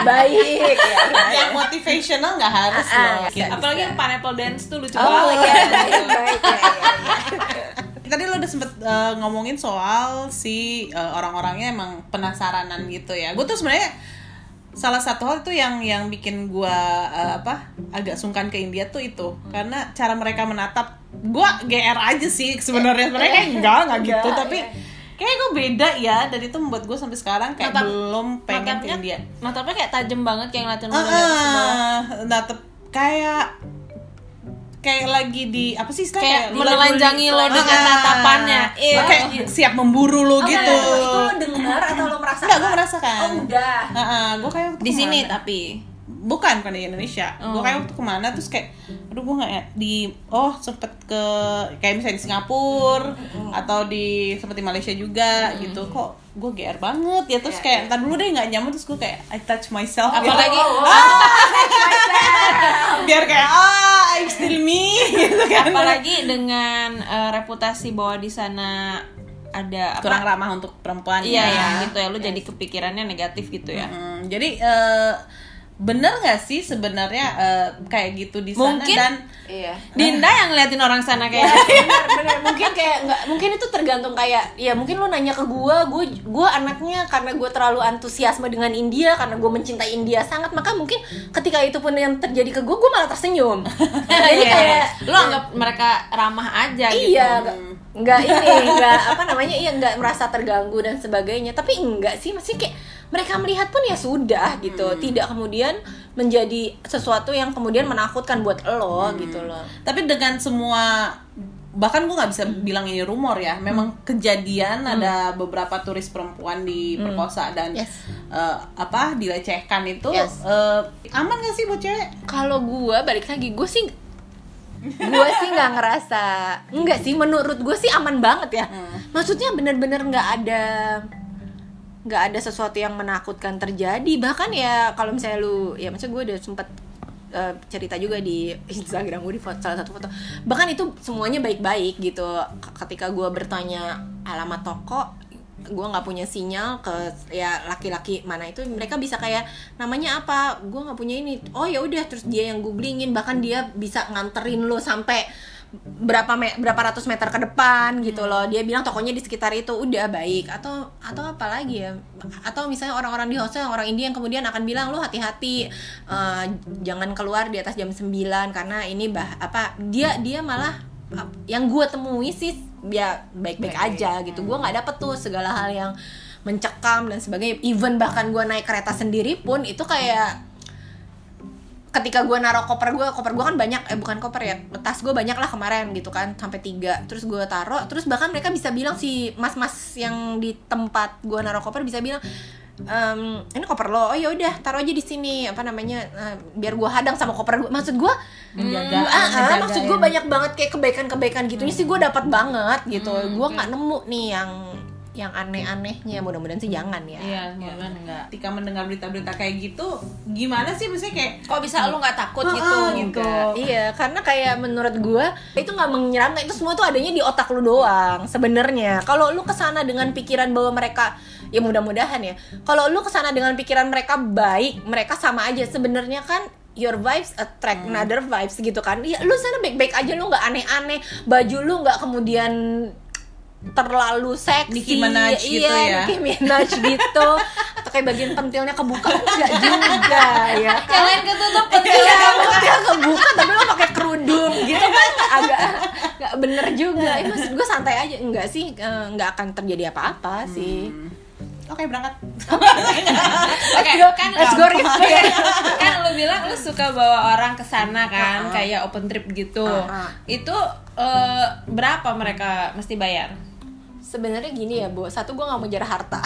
Baik ya. ya. yang motivational nggak harus Ah, ah, loh bisa. Apalagi yang pineapple dance tuh lucu Oh banget. iya, baik baik ya, ya, ya. tadi lo udah sempet uh, ngomongin soal si uh, orang-orangnya emang penasaranan gitu ya gue tuh sebenarnya salah satu hal tuh yang yang bikin gue uh, apa agak sungkan ke India tuh itu karena cara mereka menatap gue gr aja sih sebenarnya sebenarnya kayak enggak enggak gitu Enggak, tapi iya. kayak gue beda ya dan itu membuat gue sampai sekarang kayak Natap- belum pengen ke India natapnya kayak tajam banget kayak ngeliatin lo dari atas ke bawah. ah natap kayak kayak lagi di apa sih Kayak Kayak menelanjangi lo dengan Ah. tatapannya. Iya. kayak siap memburu lo gitu Itu lo dengar atau lo merasakan? Enggak, gue merasakan. Oh udah. gue kayak Di sini tapi bukan bukan di Indonesia. Gue Oh. kayak waktu ke mana terus kayak, aduh gue nggak di, oh sempet ke kayak misalnya di Singapura atau di sempet di Malaysia juga gitu. Kok gue GR banget ya terus Ya, kayak ntar dulu deh nggak nyaman terus gue kayak I touch myself. apalagi Oh, oh, gitu. biar kayak ah I'm still me gitu kan. apalagi dengan eh, reputasi bahwa di sana ada apa? kurang ramah untuk perempuan Iya ya. ya gitu ya lu jadi kepikirannya negatif gitu ya. Mm, jadi eh, bener nggak sih sebenarnya eh, kayak gitu di sana Mungkin- dan Iya. Dinda yang ngeliatin orang sana Ya, kayak bener, bener. mungkin kayak nggak mungkin itu tergantung kayak ya mungkin lo nanya ke gua gua gua anaknya karena gua terlalu antusiasme dengan India karena gua mencintai India sangat maka mungkin ketika itu pun yang terjadi ke gua gua malah tersenyum jadi Iya. kayak lu anggap mereka ramah aja gitu. iya nggak nggak ini nggak apa namanya iya nggak merasa terganggu dan sebagainya tapi enggak sih masih kayak mereka melihat pun ya sudah gitu. Tidak kemudian menjadi sesuatu yang kemudian menakutkan buat lo gitu loh. Tapi dengan semua bahkan gue nggak bisa bilang ini rumor ya memang kejadian ada beberapa turis perempuan diperkosa dan Yes. eh, apa dilecehkan itu Yes. eh, aman gak sih buat cewek? Kalau gua balik lagi gue sih gue sih nggak ngerasa enggak sih menurut gue sih aman banget ya. Maksudnya bener-bener nggak ada nggak ada sesuatu yang menakutkan terjadi. Bahkan ya kalau misalnya lu ya maksudnya gue udah sempet eh, cerita juga di Instagram gue di foto, salah satu foto. Bahkan itu semuanya baik-baik gitu. Ketika gue bertanya alamat toko gue nggak punya sinyal ke ya laki-laki mana itu mereka bisa kayak namanya apa? Gue nggak punya ini. Oh ya udah. Terus dia yang googlingin. Bahkan dia bisa nganterin lo sampai berapa me- berapa ratus meter ke depan gitu loh. Dia bilang tokonya di sekitar itu udah baik. Atau atau apa lagi ya? Atau misalnya orang-orang di hostel orang India yang kemudian akan bilang lo hati-hati eh, jangan keluar di atas jam 9 karena ini bah apa dia dia malah uh, yang gue temui sih ya baik-baik aja gitu. Gue nggak dapet tuh segala hal yang mencekam dan sebagainya. Even bahkan gue naik kereta sendiri pun itu kayak ketika gue naruh koper gue koper gue kan banyak eh bukan koper ya tas gue banyak lah kemarin gitu kan sampai tiga. Terus gue taruh terus bahkan mereka bisa bilang si mas-mas yang di tempat gue naruh koper bisa bilang "Em, ini koper lo. Oh ya udah taruh aja di sini. Apa namanya eh, biar gue hadang sama koper gue maksud gue Menjaga- ah, ah, maksud gue banyak banget kayak kebaikan-kebaikan gitunya sih gue dapat banget gitu. Gue nggak nemu nih yang yang aneh-anehnya mudah-mudahan sih jangan ya Iya, mudah enggak. ketika mendengar berita-berita kayak gitu gimana sih maksudnya kayak Kok bisa lu nggak takut Ah, gitu? gitu. Iya, karena kayak menurut gue itu nggak menyerang, itu semua tuh adanya di otak lu doang sebenarnya. Kalau lu ke sana dengan pikiran bahwa mereka ya mudah-mudahan ya. Kalau lu ke sana dengan pikiran mereka baik, mereka sama aja sebenarnya kan your vibes attract another vibes gitu kan. Ya lu sana baik-baik aja lu nggak aneh-aneh, baju lu nggak kemudian terlalu seksi Nicki Minaj gitu ya. iya, Nicki Minaj gitu atau kayak bagian pentilnya kebuka enggak juga ya Yang lain ketutup Iya, pentil kebuka tapi lo pakai kerudung gitu kan agak nggak bener juga. Ini maksud gue santai aja, enggak sih, eh, nggak akan terjadi apa-apa sih. oke berangkat Oke, kan Let's go Rif. kan lu bilang lu suka bawa orang ke sana kan, Uh-uh. kayak open trip gitu. Uh-uh. Itu eh, berapa mereka mesti bayar? Sebenarnya gini ya bu. Satu gue nggak mau jarah harta.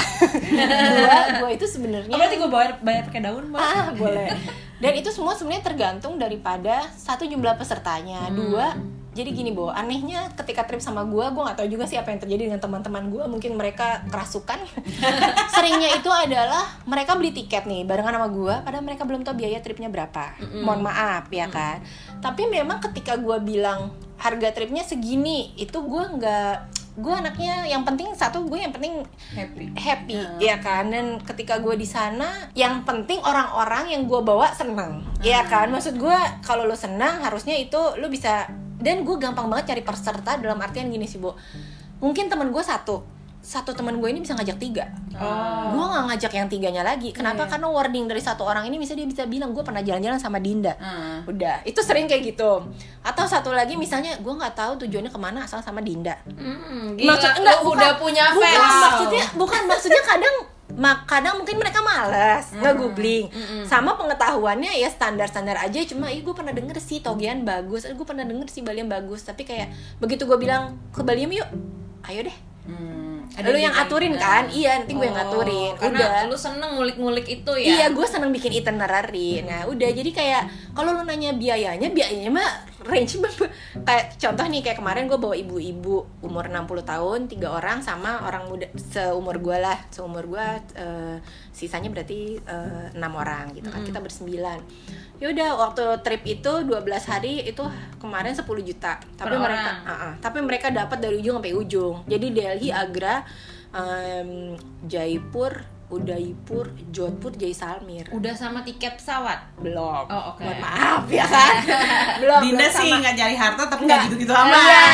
Dua gue itu sebenarnya Oh, berarti gue bayar bayar pakai daun, Bang. ah boleh. Dan itu semua sebenarnya tergantung daripada satu jumlah pesertanya. Dua jadi gini bu. Anehnya ketika trip sama gue gue nggak tahu juga sih apa yang terjadi dengan teman-teman gue mungkin mereka kerasukan. Seringnya itu adalah mereka beli tiket nih barengan sama gue padahal mereka belum tahu biaya tripnya berapa. Mohon maaf ya kan? Tapi memang ketika gue bilang harga tripnya segini itu gue nggak gue anaknya yang penting satu gue yang penting happy. happy ya kan? Dan ketika gue di sana yang penting orang-orang yang gue bawa seneng ya kan? Maksud gue kalau lo senang harusnya itu lo bisa dan gue gampang banget cari peserta dalam artian gini sih bu mungkin temen gue satu satu teman gue ini bisa ngajak tiga. Oh. gue nggak ngajak yang tiganya lagi. Kenapa? Karena wording dari satu orang ini bisa dia bisa bilang gue pernah jalan-jalan sama Dinda. Hmm. udah itu sering kayak gitu. Atau satu lagi misalnya gue nggak tahu tujuannya ke mana asal sama Dinda. Hmm, gila, Maksud- enggak, bukan- udah punya bukan fans. maksudnya bukan maksudnya kadang mak kadang mungkin mereka malas nggak googling. Sama pengetahuannya ya standar standar aja cuma ih gue pernah denger sih Togian bagus gue pernah denger sih Balian bagus. Tapi kayak begitu gue bilang ke Balian yuk. Ayo deh Hmm. lu yang aturin kan iya nanti gue yang ngaturin Oh, karena udah lu seneng ngulik-ngulik itu ya. Iya, gue seneng bikin itinerary. Nah, udah jadi kayak kalau lu nanya biayanya, biayanya mah range kayak contoh nih kayak kemarin gue bawa ibu-ibu umur 60 tahun, tiga orang sama orang muda seumur gue lah, seumur gue eh, sisanya berarti eh, enam orang gitu kan. Kita bersembilan. Ya udah waktu trip itu 12 hari itu kemarin 10 juta. Tapi Per mereka orang. Ah, ah. tapi mereka dapat dari ujung sampai ujung. Jadi Delhi, Agra, em, Jaipur, Udaipur, Jodhpur, Jaisalmer. Udah sama tiket pesawat. Belum. Oh, oke. Mohon maaf ya kan. belum. Dinda belum sih sama. nggak cari harta tapi Nggak. nggak gitu-gitu amat. Iya.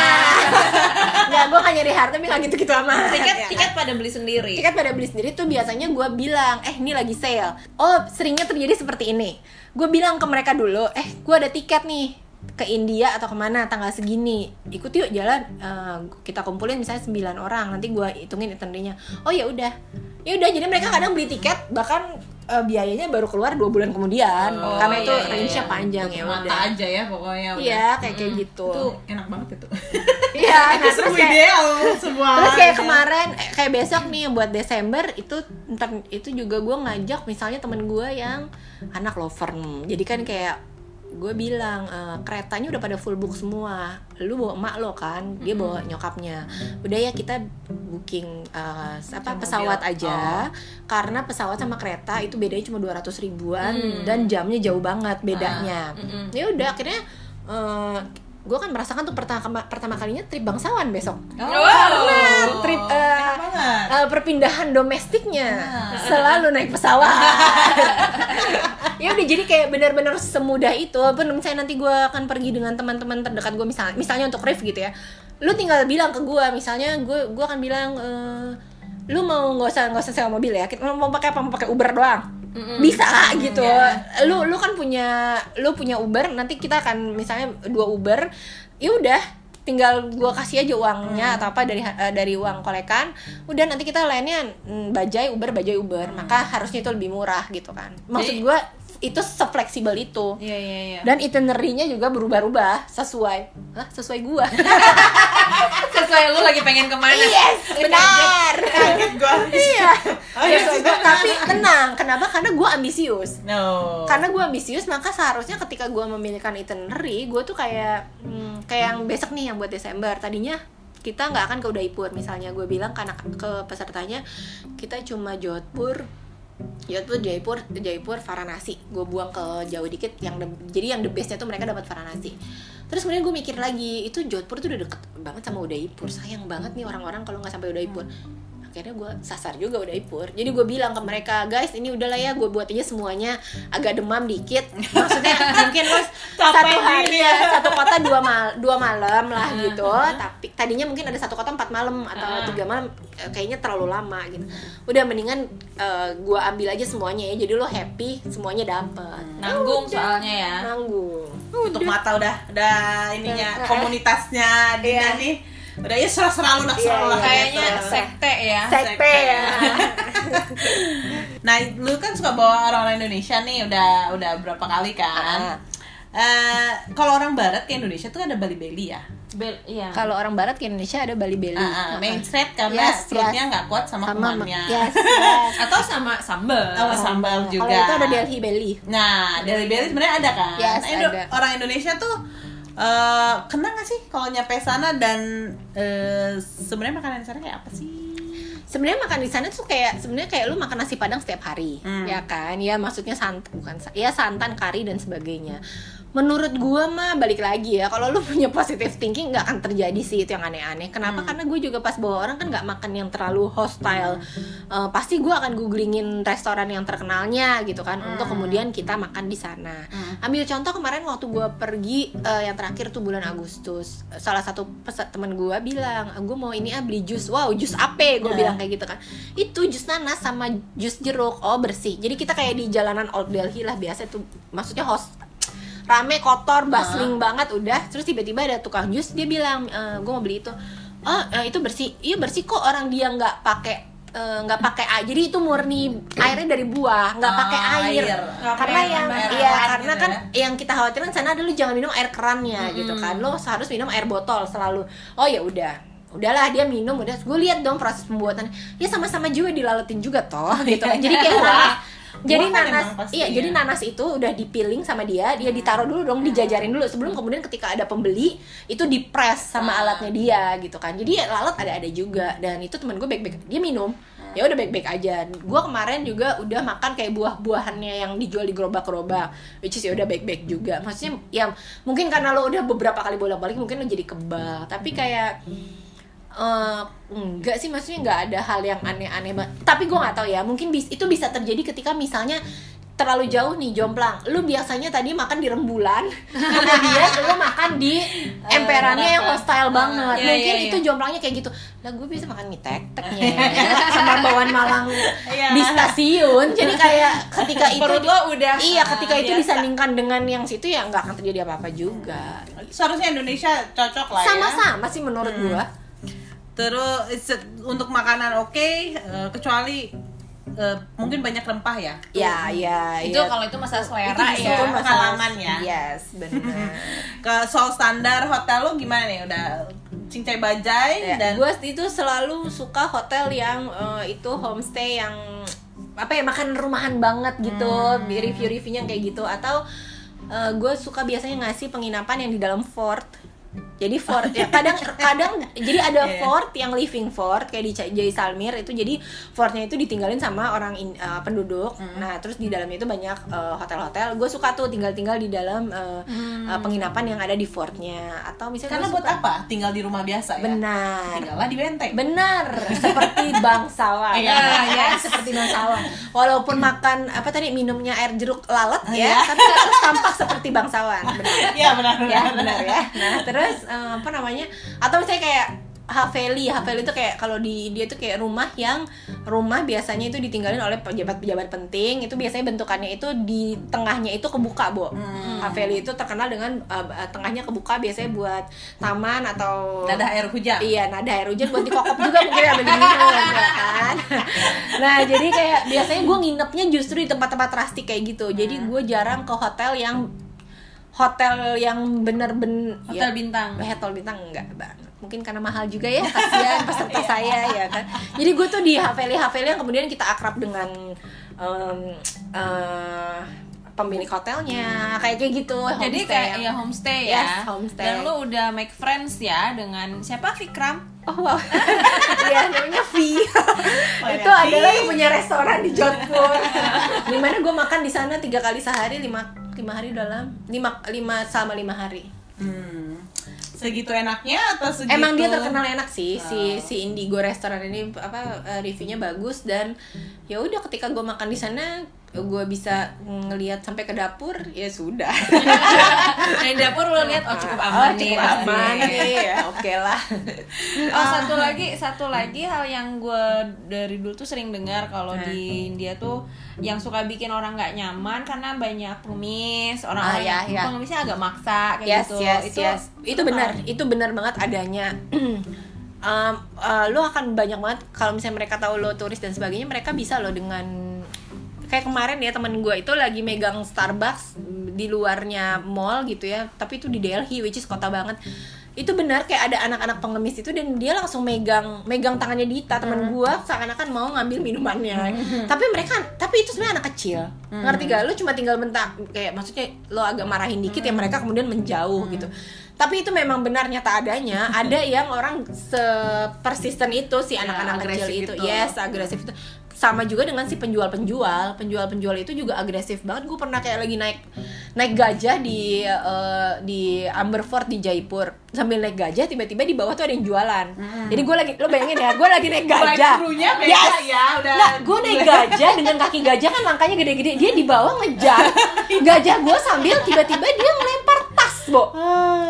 Enggak, gue gak nyari harta tapi gak gitu-gitu amat. Tiket Ya. tiket pada beli sendiri. Tiket pada beli sendiri tuh biasanya gue bilang, eh ini lagi sale. Oh seringnya terjadi seperti ini. Gue bilang ke mereka dulu, eh gue ada tiket nih ke India atau ke mana tanggal segini ikut yuk jalan Eh, kita kumpulin misalnya 9 orang nanti gue hitungin itinerary-nya oh ya udah ya udah jadi mereka kadang beli tiket bahkan eh, biayanya baru keluar dua bulan kemudian Oh, karena itu iya, iya, range-nya iya. panjang ya Mata udah aja ya pokoknya. udah. iya kayak kayak gitu Itu enak banget itu. iya nah, Terus kayak ideal semua. Terus kayak gitu. kemarin, eh, kayak besok nih buat Desember itu ntar itu juga gue ngajak misalnya temen gue yang anak lover, jadi kan kayak gue bilang eh, keretanya udah pada full book semua, lu bawa emak lo kan, dia bawa nyokapnya, udah ya kita booking eh, apa pesawat aja, karena pesawat sama kereta itu bedanya cuma 200 ribuan dan jamnya jauh banget bedanya, mm-mm. ya udah akhirnya gue kan merasakan tuh pertama pertama kalinya trip bangsawan besok. Oh. karena trip eh, banget. eh, perpindahan domestiknya. Nah. selalu naik pesawat ya udah jadi kayak benar-benar semudah itu pun misalnya nanti gue akan pergi dengan teman-teman terdekat gue misalnya misalnya untuk ref gitu ya lu tinggal bilang ke gue misalnya gue gue akan bilang eh, lu mau nggak usah nggak usah sewa mobil ya kita mau pakai apa mau pakai Uber doang? Bisa gitu. Lu lu kan punya lu punya Uber nanti kita akan misalnya dua Uber ya udah tinggal gua kasih aja uangnya atau apa dari eh, dari uang kolekan udah nanti kita lainnya mm, bajai Uber bajai Uber maka harusnya itu lebih murah gitu kan. Maksud gua itu sefleksibel itu Iya iya iya. dan itinerary-nya juga berubah-ubah sesuai Hah, sesuai gua Sesuai lu lagi pengen ke mana? yes benar Kaget gua. iya Oh, iya gua. benar. tapi tenang kenapa karena gua ambisius No. karena gue ambisius maka seharusnya ketika gue memilihkan itinerary gue tuh kayak hmm, kayak yang besok nih yang buat Desember tadinya kita nggak akan ke Udaipur misalnya gue bilang karena ke pesertanya kita cuma Jodhpur Jodhpur Jaipur Jaipur Varanasi. Gue buang ke jauh dikit yang the- jadi yang the bestnya tuh mereka dapat Varanasi. Terus kemudian gue mikir lagi itu Jodhpur tuh udah deket banget sama Udaipur. Sayang banget nih orang-orang kalau nggak sampai Udaipur akhirnya gue sasar juga Udaipur jadi gue bilang ke mereka guys ini udahlah ya gue buat aja semuanya. Agak demam dikit. Maksudnya mungkin lo satu hari. ya satu kota dua mal dua malam lah gitu. tapi tadinya mungkin ada satu kota empat malam atau tiga malam eh, kayaknya terlalu lama gitu. Udah mendingan eh, gue ambil aja semuanya ya. Jadi lo happy semuanya dapet. Nanggung soalnya ya. nanggung. Untuk mata udah udah ininya komunitasnya Dina Iya. nih. Udah ya serah-serah lu, Iya, serah lah iya. Kayaknya gitu. sekte ya. sekte ya Nah, lu kan suka bawa orang-orang Indonesia nih, udah udah berapa kali kan? Eh, kalau orang barat ke Indonesia tuh ada Bali Bali ya. Bel, iya. Kalau orang barat ke Indonesia ada Bali Beli. Ah, ah, main straight karena Yes, perutnya yes. nggak kuat sama, sama kumannya. yes, yes. Atau sama sambal. Oh, sambal juga. Kalau itu ada Delhi Belly. Nah, dari Bali sebenarnya ada kan? Yes, Nah, Indo- ada. Orang Indonesia tuh eh kena nggak sih kalau nyampe sana dan eh, sebenarnya makanan di sana kayak apa sih? Sebenarnya makan di sana tuh kayak sebenarnya kayak lu makan nasi padang setiap hari, Hmm. ya kan? Ya maksudnya santan bukan ya santan, kari dan sebagainya. Menurut gua mah balik lagi ya, kalau lu punya positive thinking nggak akan terjadi sih itu yang aneh-aneh. Kenapa? Karena gue juga pas bawa orang kan nggak makan yang terlalu hostile. Eh, pasti gua akan googlingin restoran yang terkenalnya gitu kan, untuk kemudian kita makan di sana. Ambil contoh kemarin waktu gua pergi eh, yang terakhir tuh bulan Agustus, salah satu peset temen gua bilang, gue mau ini ah beli jus. Wow, jus apa? Gue Nah. bilang kayak gitu kan. Itu jus nanas sama jus jeruk. Oh bersih. Jadi kita kayak di jalanan Old Delhi lah biasa tuh. Maksudnya host rame kotor bustling banget udah. Terus tiba-tiba ada tukang jus dia bilang gue mau beli itu. Oh eh, itu bersih. Iya bersih kok orang dia nggak pakai eh, nggak pakai air. Jadi itu murni airnya dari buah nggak pakai Ah, air, air. Karena yang iya karena gitu kan yang kita khawatirkan sana dulu jangan minum air kerannya gitu kan. Lo harus minum air botol selalu. Oh ya udah. Udahlah dia minum udah. Gue lihat dong proses pembuatannya. Ya sama-sama juga dilaletin juga toh gitu. Kan jadi kayak jadi Buah kan nanas pasti iya ya. jadi nanas itu udah dipiling sama dia dia ditaruh dulu dong dijajarin dulu. Sebelum kemudian ketika ada pembeli itu dipres sama Ah. alatnya dia gitu kan. Jadi ya lalat ada ada juga. Dan itu temen gue baik baik dia minum. Ya udah baik baik aja. Gue kemarin juga udah makan kayak buah-buahannya yang dijual di gerobak-gerobak which is ya udah baik baik juga. Maksudnya ya mungkin karena lo udah beberapa kali bolak-balik mungkin lo jadi kebal. Tapi kayak eh enggak sih maksudnya nggak ada hal yang aneh-aneh banget tapi gue nggak tahu ya mungkin bis, itu bisa terjadi ketika misalnya terlalu jauh nih jomplang lu biasanya tadi makan di rembulan kemudian lu makan di emperannya yang hostile banget Iya, mungkin iya, itu iya. jomplangnya kayak gitu lah gue bisa makan mie tek teknya sama bawang malang Iya. di stasiun jadi kayak ketika itu Perut lo udah iya ketika itu biasa. disandingkan dengan yang situ ya nggak akan terjadi apa-apa juga Seharusnya Indonesia cocok lah ya. sama-sama sih menurut gua Terus se- untuk makanan oke, eh, kecuali eh, mungkin banyak rempah ya. ya ya itu ya. kalau itu masalah selera Itu ya. justru pengalaman ya. Yes, benar. Ke soal standar hotel lu gimana nih? Udah cincai bajai dan gue itu selalu suka hotel yang eh, itu homestay yang apa ya makan rumahan banget gitu, review-reviewnya kayak gitu atau gue suka biasanya ngasih penginapan yang di dalam fort. Jadi fort ya kadang kadang jadi ada Iya. fort yang living fort kayak di Ca- Jaisalmer itu jadi fortnya itu ditinggalin sama orang in- eh, penduduk. Hmm. Nah terus di dalamnya itu banyak eh, hotel-hotel. Gue suka tuh tinggal-tinggal di dalam eh, eh, penginapan yang ada di fortnya atau misalnya karena buat suka- apa? Tinggal di rumah biasa ya. Benar. Tinggallah di benteng. Benar, seperti bangsawan. Iya, ya, seperti bangsawan. Walaupun makan apa tadi minumnya air jeruk lalat Iya. ya, tapi tetap tampak seperti bangsawan. Benar. Iya benar ya, benar ya. Nah, terus eh, apa namanya? Atau misalnya kayak Haveli, Haveli itu kayak kalau di dia tuh kayak rumah yang rumah biasanya itu ditinggalin oleh pejabat-pejabat penting. Itu biasanya bentukannya itu di tengahnya itu kebuka, Bo. Haveli itu terkenal dengan eh, tengahnya kebuka biasanya buat taman atau Nada air hujan. Iya, nada air hujan buat dikokop juga mungkin ambil diminum ya kan. Nah, jadi kayak biasanya gue nginepnya justru di tempat-tempat rustic kayak gitu. Jadi gue jarang ke hotel yang hotel yang bener-bener Hotel bintang. hotel bintang enggak banget mungkin karena mahal juga ya kasihan peserta saya ya kan. Jadi gue tuh di Haveli Haveli yang kemudian kita akrab dengan em, eh, pemilik hotelnya kayak kayak gitu Jadi homestay kayak ya homestay Yes, ya. homestay. Dan lu udah make friends ya dengan siapa Vikram? Oh wow, iya namanya V. itu V. adalah yang punya restoran di Jodhpur. Di mana gue makan di sana tiga kali sehari lima lima hari dalam lima lima sama lima hari. Hmm. Segitu enaknya atau segitu? Emang dia terkenal enak sih si Oh. si Indigo restoran ini apa eh, reviewnya bagus dan ya udah ketika gue makan di sana gue bisa ngelihat sampai ke dapur ya sudah. Dari dapur lu lihat oh cukup Oh, aman nih. cukup aman nih ya oke lah. Oh satu lagi satu lagi hal yang gue dari dulu tuh sering dengar kalau Nah. di India tuh yang suka bikin orang nggak nyaman karena banyak pengemis orang Ah, orang ya, ya. pengemisnya agak maksa kayak yes, gitu yes, itu yes. itu benar itu benar banget adanya um, uh, lo akan banyak banget kalau misalnya mereka tahu lo turis dan sebagainya mereka bisa lo dengan kayak kemarin ya temen gue itu lagi megang Starbucks di luarnya mall gitu ya tapi itu di Delhi which is kota banget. Itu benar kayak ada anak-anak pengemis itu dan dia langsung megang megang tangannya Dita temen gue seakan-akan mau ngambil minumannya. Tapi mereka tapi itu sebenarnya anak kecil. Ngerti gak lu cuma tinggal bentak kayak maksudnya lo agak marahin dikit ya mereka kemudian menjauh gitu. Tapi itu memang benar nyata adanya. Ada yang orang sepersisten itu si anak-anak kecil agresif itu. itu. yes agresif itu sama juga dengan si penjual-penjual. Penjual-penjual itu juga agresif banget. Gue pernah kayak lagi naik naik gajah di eh, di Amberfort di Jaipur. Sambil naik gajah tiba-tiba di bawah tuh ada yang jualan. Jadi gue lagi lo bayangin ya gue lagi naik gajah. beda ya, udah. Nggak, gue naik gajah dengan kaki gajah kan langkahnya gede-gede. Dia di bawah ngejar. Gajah gue sambil tiba-tiba dia ngelempar tas bo.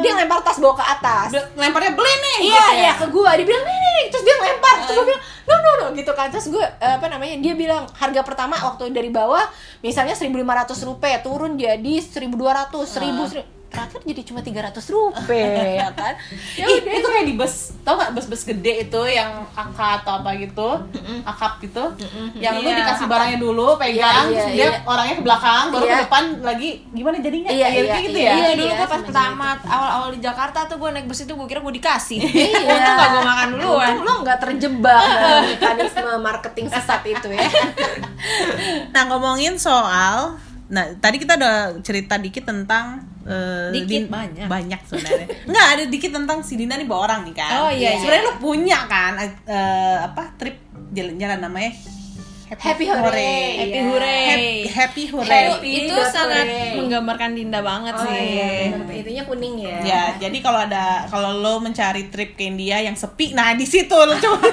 Dia ngelempar tas bawa ke atas. Lemparnya beli nih iya gitu ya. iya ke gue dia bilang nih nih nih." terus dia ngelempar. Terus gue bilang no no no. Gitu kan. Terus gue eh, apa namanya dia bilang harga pertama waktu dari bawah misalnya 1.500 rupiah turun jadi 1.200 1000 terakhir jadi cuma 300 rupiah ya kan ya Ih, udah itu kayak di bus tau gak bus-bus gede itu yang akap atau apa gitu akap gitu yang lu Iya, dikasih barangnya dulu pegang Iya, terus iya, dia iya. orangnya ke belakang baru Iya. ke depan lagi gimana jadinya Iya, Kayak iya, gitu iya, ya Iya dulu iya, gue pas pertama awal-awal di Jakarta tuh gue naik bus itu gue kira gue dikasih. Iya. Untung gak gue makan duluan. Untung lo nggak terjebak mekanisme marketing sesat itu ya. Nah ngomongin soal, nah tadi kita udah cerita dikit tentang eh, Dikit, banyak. banyak sebenarnya. Nggak ada dikit tentang si Dina nih bawa orang nih kan. Oh, iya, iya. Sebenarnya lu punya kan eh, apa trip jalan-jalan namanya Happy Hooray. Happy Iya. hooray. Happy, happy Itu, Hooray. Happy itu dot sangat hooray. menggambarkan Dinda banget Oh sih. iya, itunya kuning ya. Ya, jadi kalau ada kalau lo mencari trip ke India yang sepi, nah di situ lo coba.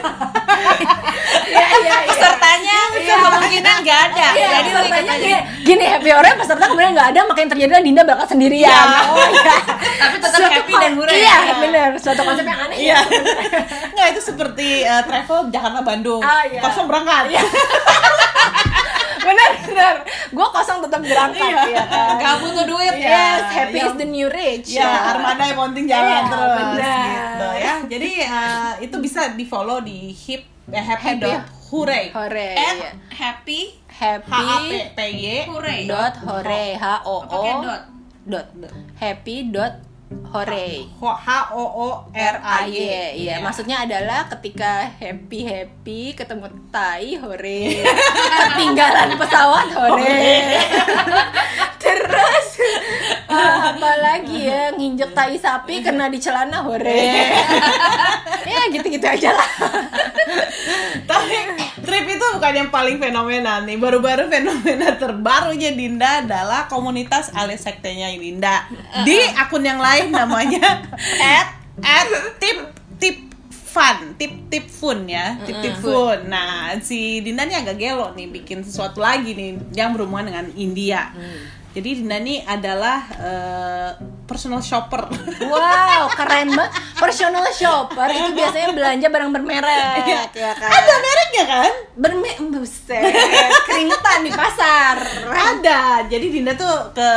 Iya, iya, iya. Pesertanya kemungkinan gak ada. Iya, Jadi lo ikut pesertanya aja. gini, happy Hooray peserta kemudian nggak ada makanya terjadi Dinda bakal sendirian. Iya. Oh iya. Tapi tetap Suatu happy dan hooray. Iya, bener. Suatu konsep yang aneh. Iya. ya. Nggak itu seperti eh, travel Jakarta Bandung. Ah, iya. Kosong berangkat. bener, bener. Gue kosong tetap berangkat ya kan. Gak butuh duit. Iya. Yes, happy Yang- is the new rich. Ya, armada yang penting jalan Iya, terus benar. gitu ya. Jadi eh, itu bisa di-follow di hip eh, happy, Happy. dot hooray. Hooray. At iya. happy H A P Happy P Y hooray. dot hooray H O O dot happy dot hooray H O O R A Y. Iya. Maksudnya adalah ketika happy happy ketemu tai hore. Ketinggalan pesawat hore. Terus ah, apa lagi ya nginjek tai sapi kena di celana hore. Ya gitu-gitu aja lah. Tapi trip itu bukan yang paling fenomenal nih. Baru-baru fenomena terbarunya Dinda adalah komunitas alis sektenya Dinda. Di akun yang lain namanya at at tip tip fun, tip tip fun ya, tip tip fun. Nah, si Dinda nih agak gelo nih bikin sesuatu lagi nih yang berhubungan dengan India. Jadi Dinda nih adalah eh, personal shopper. wow keren banget personal shopper itu biasanya belanja barang bermerek ya kan Ada mereknya kan? berme buset keringetan di pasar Ada. Jadi Dinda tuh ke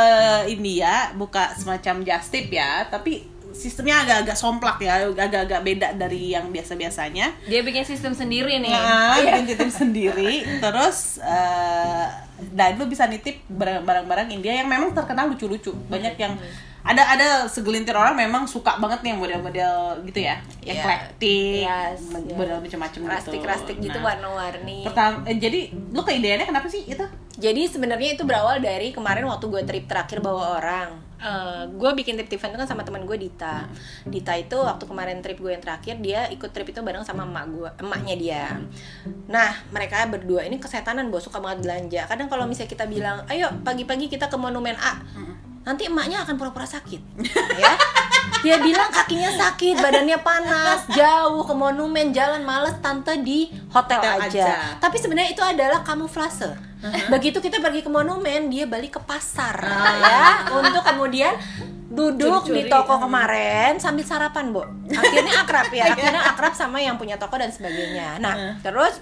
India buka semacam just tip ya, tapi sistemnya agak-agak somplak ya, agak-agak beda dari yang biasa-biasanya. Dia bikin sistem sendiri nih. Nah, bikin titip sendiri. Terus eh dan lu bisa nitip barang- barang-barang India yang memang terkenal lucu-lucu. Banyak yang ada ada segelintir orang memang suka banget nih yang model-model gitu ya, Iya. eklektik, Yes, model macam-macam gitu. rastik-rastik gitu Nah, warna-warni Pertama, eh, jadi lu ke ideanya kenapa sih itu? Jadi sebenarnya itu berawal dari kemarin waktu gue trip terakhir bawa orang. Eh, gue bikin trip event itu kan sama teman gue Dita. Dita itu waktu kemarin trip gue yang terakhir dia ikut trip itu bareng sama emak gue, emaknya dia. Nah mereka berdua ini kesetanan bos suka banget belanja. Kadang kalau misalnya kita bilang, ayo pagi-pagi kita ke monumen A, nanti emaknya akan pura-pura sakit, ya. Dia bilang kakinya sakit, badannya panas, jauh ke monumen, jalan males, tante di hotel, Hotel aja. aja. Tapi sebenarnya itu adalah kamuflase. Begitu kita pergi ke monumen, dia balik ke pasar ya untuk kemudian duduk di Curi-curi. toko kemarin sambil sarapan, Bu. Akhirnya akrab ya, akhirnya akrab sama yang punya toko dan sebagainya. Nah, terus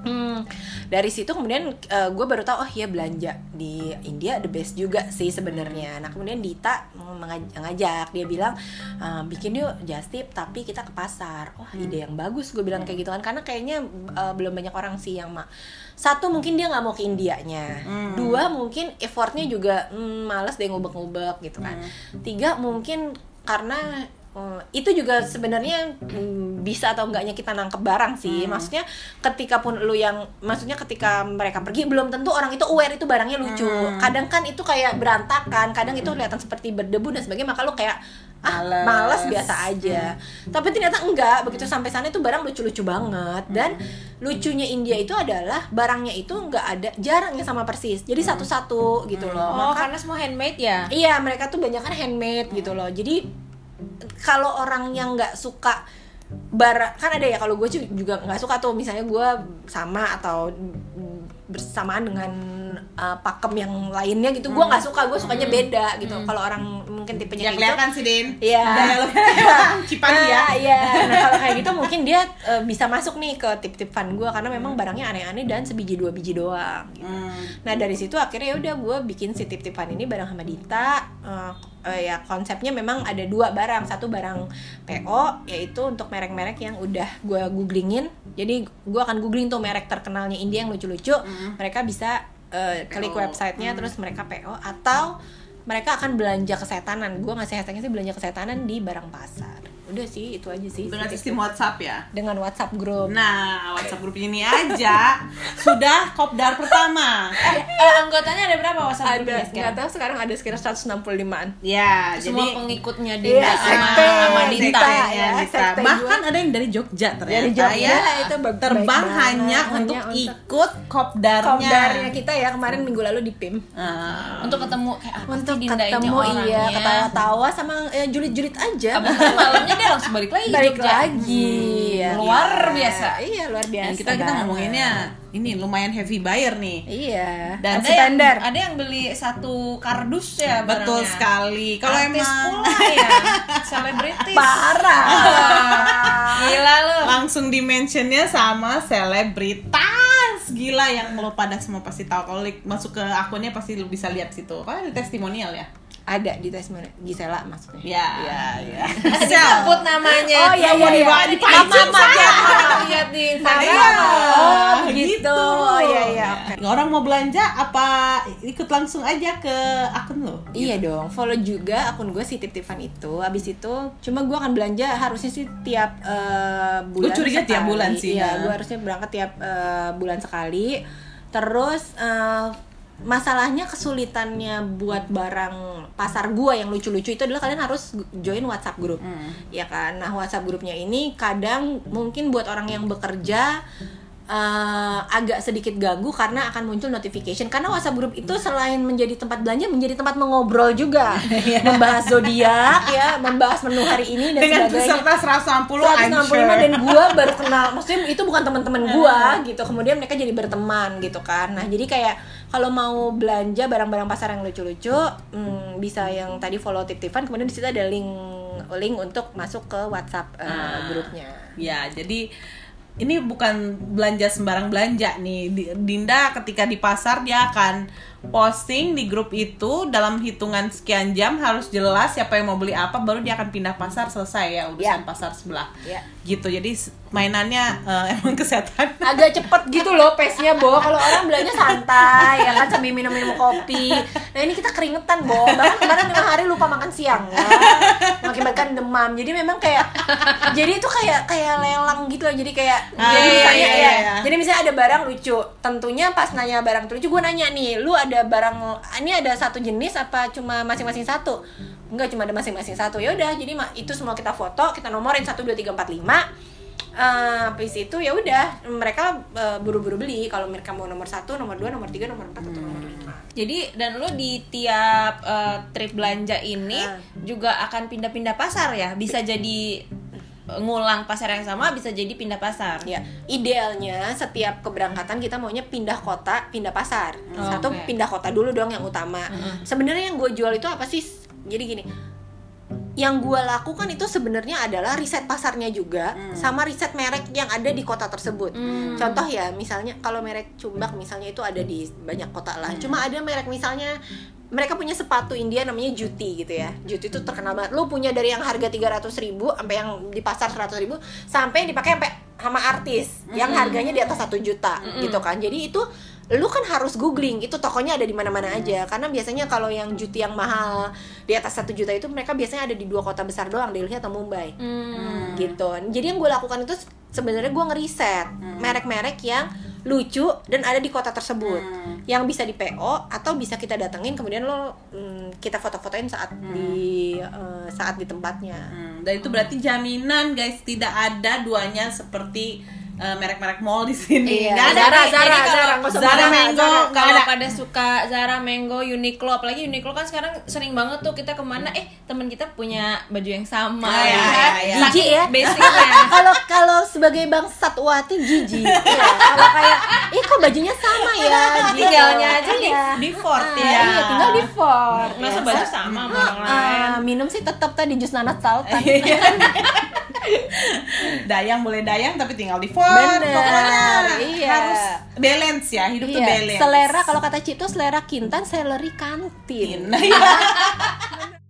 Hmm, dari situ kemudian gue baru tahu oh iya belanja di India the best juga sih sebenarnya. Nah kemudian Dita mengaj- ngajak dia bilang "Eh, bikin yuk just tip tapi kita ke pasar. Wah ide yang bagus gue bilang kayak gitu kan karena kayaknya eh, belum banyak orang sih yang ma satu mungkin dia nggak mau ke Indianya, dua mungkin effortnya juga hmm, males deh ngubek-ngubek gitu kan. Tiga mungkin karena Hmm, itu juga sebenarnya hmm, bisa atau enggaknya kita nangkep barang sih. Maksudnya ketika pun lu yang maksudnya ketika mereka pergi belum tentu orang itu aware itu barangnya lucu. Kadang kan itu kayak berantakan, kadang itu kelihatan seperti berdebu dan sebagainya maka lu kayak ah Males. malas biasa aja. Tapi ternyata enggak, begitu sampai sana itu barang lucu-lucu banget dan lucunya India itu adalah barangnya itu enggak ada jarang yang sama persis. Jadi satu-satu gitu loh. Oh, Maka karena semua handmade ya? Iya, mereka tuh banyak kan handmade gitu loh. Jadi kalau orang yang nggak suka bara kan ada ya kalau gue juga nggak suka tuh misalnya gue sama atau bersamaan dengan uh, pakem yang lainnya gitu gue nggak suka gue sukanya beda gitu kalau orang mungkin tipenya Ya gitu kelihatan sih Din. Gaya lo Cipagi ya. Nah, kalau kayak gitu mungkin dia uh, bisa masuk nih ke tip-tip fun gue karena memang barangnya aneh-aneh dan sebiji dua biji doang. gitu. Hmm. Nah dari situ akhirnya ya udah gue bikin si tip tipan ini bareng sama Dita. Eh, eh, ya konsepnya memang ada dua barang. Satu barang PO yaitu untuk merek-merek yang udah gue googlingin. Jadi gue akan googling tuh merek terkenalnya India yang lucu-lucu. Mereka bisa eh, klik websitenya terus mereka PO atau mereka akan belanja kesetanan. Gue ngasih hashtagnya sih belanja kesetanan di barang pasar. Udah sih itu aja sih. Dengan si sistem. WhatsApp ya. dengan WhatsApp group. Nah, WhatsApp grup ini aja sudah kopdar pertama. Eh, anggotanya ada berapa WhatsApp ada grupnya nggak sekarang? tahu sekarang ada sekitar 165an. Ya, Semua jadi pengikutnya Iya, Dinda sama, sekte, sama sekte. Dita. ya, ya, Dita. sekte Bahkan ada yang dari Jogja ternyata Dari Jogja, ya. itu baik- terbang baik hanya Hanya untuk untuk ikut kopdarnya. Kopdarnya kita ya kemarin minggu lalu di PIM. Ah. Untuk ketemu kayak apa Untuk sih Dinda ini ketemu orangnya? iya, ketawa-tawa sama eh, julit-julit aja. Malamnya dia langsung balik lagi Balik Jogja. lagi. ya. Luar biasa. Iya, luar biasa. Dan kita kita ngomonginnya ini lumayan heavy buyer nih. Iya. Dan ada yang, standar. ada yang beli satu kardus ya Betul barangnya. sekali. Kalau emang pula ya selebritis Parah. gila lu langsung dimensionnya sama selebritas gila yang lo pada semua pasti tahu kalau masuk ke akunnya pasti lo bisa lihat situ kan ada testimonial ya Ada di tes mana? Gisela maksudnya. ya ya ya disebut namanya Oh iya iya iya. dipancing mama tiap orang lihat di Instagram Iya. Oh, gitu. gitu. Oh iya iya. oke. orang mau belanja apa ikut langsung aja ke akun lo Iya dong, follow juga akun gue si Tip Tipan itu. Abis itu, cuma gue akan belanja harusnya sih tiap eh, bulan. Gua curiga tiap sekali. bulan sih, Iya, ya. gue harusnya berangkat tiap eh, bulan sekali. Terus eh, masalahnya kesulitannya buat barang pasar gua yang lucu-lucu itu adalah kalian harus join WhatsApp grup. Ya kan? Nah, WhatsApp grupnya ini kadang mungkin buat orang yang bekerja eh, agak sedikit ganggu karena akan muncul notification. Karena WhatsApp grup itu selain menjadi tempat belanja menjadi tempat mengobrol juga. Membahas zodiak ya membahas menu hari ini dan dengan sebagainya. peserta 160 I'm 165 sure. dan gua baru kenal. Maksudnya itu bukan teman-teman gua gitu. Kemudian mereka jadi berteman gitu kan. Nah jadi kayak kalau mau belanja barang-barang pasar yang lucu-lucu hmm, bisa yang tadi follow tip-tipan kemudian di situ ada link link untuk masuk ke WhatsApp eh, Ah. grupnya Ya, jadi ini bukan belanja sembarang belanja nih. Di- Dinda ketika di pasar dia akan posting di grup itu dalam hitungan sekian jam harus jelas siapa yang mau beli apa baru dia akan pindah pasar selesai ya urusan Ya. pasar sebelah. Ya. Gitu. Jadi mainannya eh, emang kesehatan. agak cepet gitu loh pace-nya Bo kalau orang belanja santai ya kan sambil minum-minum kopi nah ini kita keringetan Bo bahkan kemarin tengah hari lupa makan siang ya mengakibatkan demam jadi memang kayak jadi itu kayak kayak lelang gitu loh jadi kayak Ah, jadi iya, misalnya iya, ya iya. jadi misalnya ada barang lucu tentunya pas nanya barang lucu gue nanya nih lu ada barang ini ada satu jenis apa cuma masing-masing satu? Enggak cuma ada masing-masing satu. Ya udah jadi itu semua kita foto kita nomorin satu dua tiga empat lima. Eh, habis itu ya udah mereka eh, buru-buru beli. Kalau mereka mau nomor satu nomor dua nomor tiga nomor empat atau nomor lima. Jadi dan lu di tiap eh, trip belanja ini Ah. juga akan pindah-pindah pasar ya. Bisa jadi ngulang pasar yang sama, bisa jadi pindah pasar. ya idealnya setiap keberangkatan kita maunya pindah kota pindah pasar Oh, satu oke. pindah kota dulu dong yang utama sebenarnya yang gue jual itu apa sih jadi gini yang gue lakukan itu sebenarnya adalah riset pasarnya juga sama riset merek yang ada di kota tersebut. Contoh ya, misalnya kalau merek Cumbak misalnya itu ada di banyak kota lah. Cuma ada merek misalnya mereka punya sepatu India namanya Juti gitu ya. Juti itu terkenal banget. Lu punya dari yang harga 300 ribu sampai yang di pasar 100 ribu sampai yang dipakai sampai sama artis yang harganya di atas satu juta gitu kan. Jadi itu lu kan harus googling itu tokonya ada di mana-mana aja karena biasanya kalau yang juti yang mahal di atas satu juta itu mereka biasanya ada di dua kota besar doang Delhi atau Mumbai Hmm. gitu jadi yang gue lakukan itu sebenarnya gue ngeriset merek-merek yang lucu dan ada di kota tersebut. Yang bisa di PO atau bisa kita datengin kemudian lo mm, kita foto-fotoin saat di eh, saat di tempatnya. Hmm, dan itu berarti jaminan guys tidak ada duanya seperti eh, merek-merek mall di sini. Iya, Nggak ada. Zara, Jadi Zara, kalau Zara, usah Zara Zara, Mango Zara. kalau ada. pada suka Zara, Mango, Uniqlo, apalagi Uniqlo kan sekarang sering banget tuh kita ke mana, eh teman kita punya baju yang sama, Oh, ya iya, kan? iya, iya. Ya. Basicnya. kalau kalau sebagai bang Satwati jijik ya. kalau kayak ih kok bajunya sama ya gitu. Tinggalnya aja di, di Ford Ah, ya. iya tinggal di Ford Masa Ya. baju sama sama orang lain. Ah, minum sih tetap tadi jus nanas sultan Dayang boleh dayang tapi tinggal di Ford. Bener, Pokoknya iya. harus balance ya, hidup tuh Iya, balance. selera kalau kata Cito selera kintan, seleri kantin. Iya.